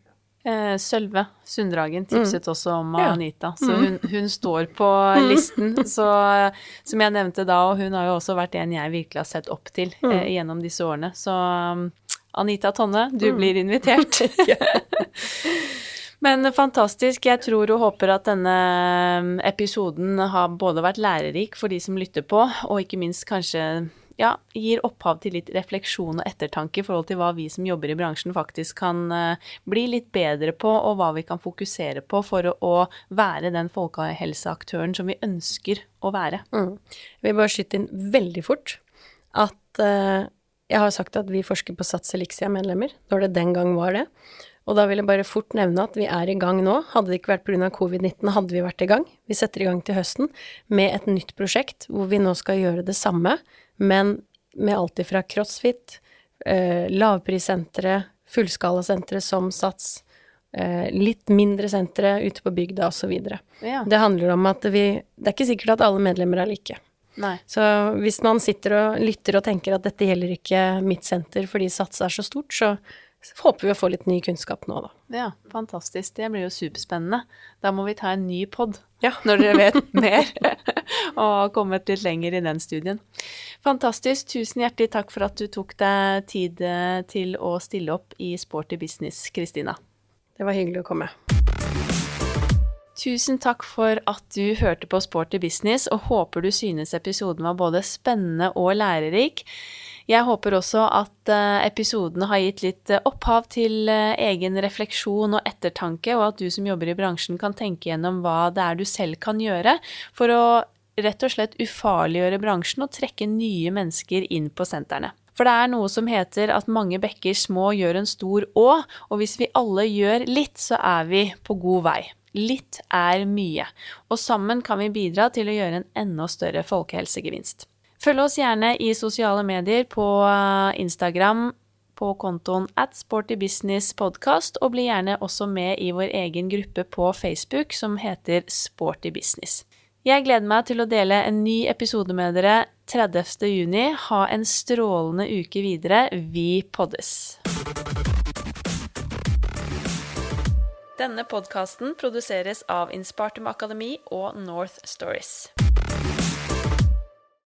Sølve Sunddragen tipset også om Mm. Ja. Mm. Anita, så hun, hun står på listen. Så, som jeg nevnte da, og hun har jo også vært en jeg virkelig har sett opp til Mm. eh, gjennom disse årene. Så Anita Tonne, du Mm. blir invitert. (laughs) (laughs) Men fantastisk. Jeg tror og håper at denne um, episoden har både vært lærerik for de som lytter på, og ikke minst kanskje ja, gir opphav til litt refleksjon og ettertanke i forhold til hva vi som jobber i bransjen faktisk kan eh, bli litt bedre på, og hva vi kan fokusere på for å være den folkehelseaktøren som vi ønsker å være. Mm. Jeg vil bare skyte inn veldig fort at uh, jeg har sagt at vi forsker på Sats Elixia-medlemmer, når det den gang var det. Og da vil jeg bare fort nevne at vi er i gang nå. Hadde det ikke vært pga. covid-19, hadde vi vært i gang. Vi setter i gang til høsten med et nytt prosjekt hvor vi nå skal gjøre det samme, men med alt ifra crossfit, eh, lavprissentre, fullskalasentre som Sats, eh, litt mindre sentre ute på bygda osv. Ja. Det handler om at vi Det er ikke sikkert at alle medlemmer er like. Nei. Så hvis man sitter og lytter og tenker at dette gjelder ikke mitt senter fordi Sats er så stort, så håper vi å få litt ny kunnskap nå, da. Ja, fantastisk. Det blir jo superspennende. Da må vi ta en ny pod Ja. (laughs) når dere vet mer (laughs) og har kommet litt lenger i den studien. Fantastisk. Tusen hjertelig takk for at du tok deg tid eh, til å stille opp i Sporty business, Kristina. Det var hyggelig å komme. Tusen takk for at du hørte på Sporty business, og håper du synes episoden var både spennende og lærerik. Jeg håper også at eh, episoden har gitt litt eh, opphav til eh, egen refleksjon og ettertanke, og at du som jobber i bransjen kan tenke gjennom hva det er du selv kan gjøre for å rett og slett ufarliggjøre bransjen og trekke nye mennesker inn på sentrene. For det er noe som heter at mange bekker små gjør en stor å, og hvis vi alle gjør litt, så er vi på god vei. Litt er mye, og sammen kan vi bidra til å gjøre en enda større folkehelsegevinst. Følg oss gjerne i sosiale medier på eh, Instagram på kontoen at sportybusinesspodkast, og bli gjerne også med i vår egen gruppe på Facebook som heter Sporty Business. Jeg gleder meg til å dele en ny episode med dere 30. juni. Ha en strålende uke videre. Vi poddes! Denne podkasten produseres av Innspartum Akademi og North Stories.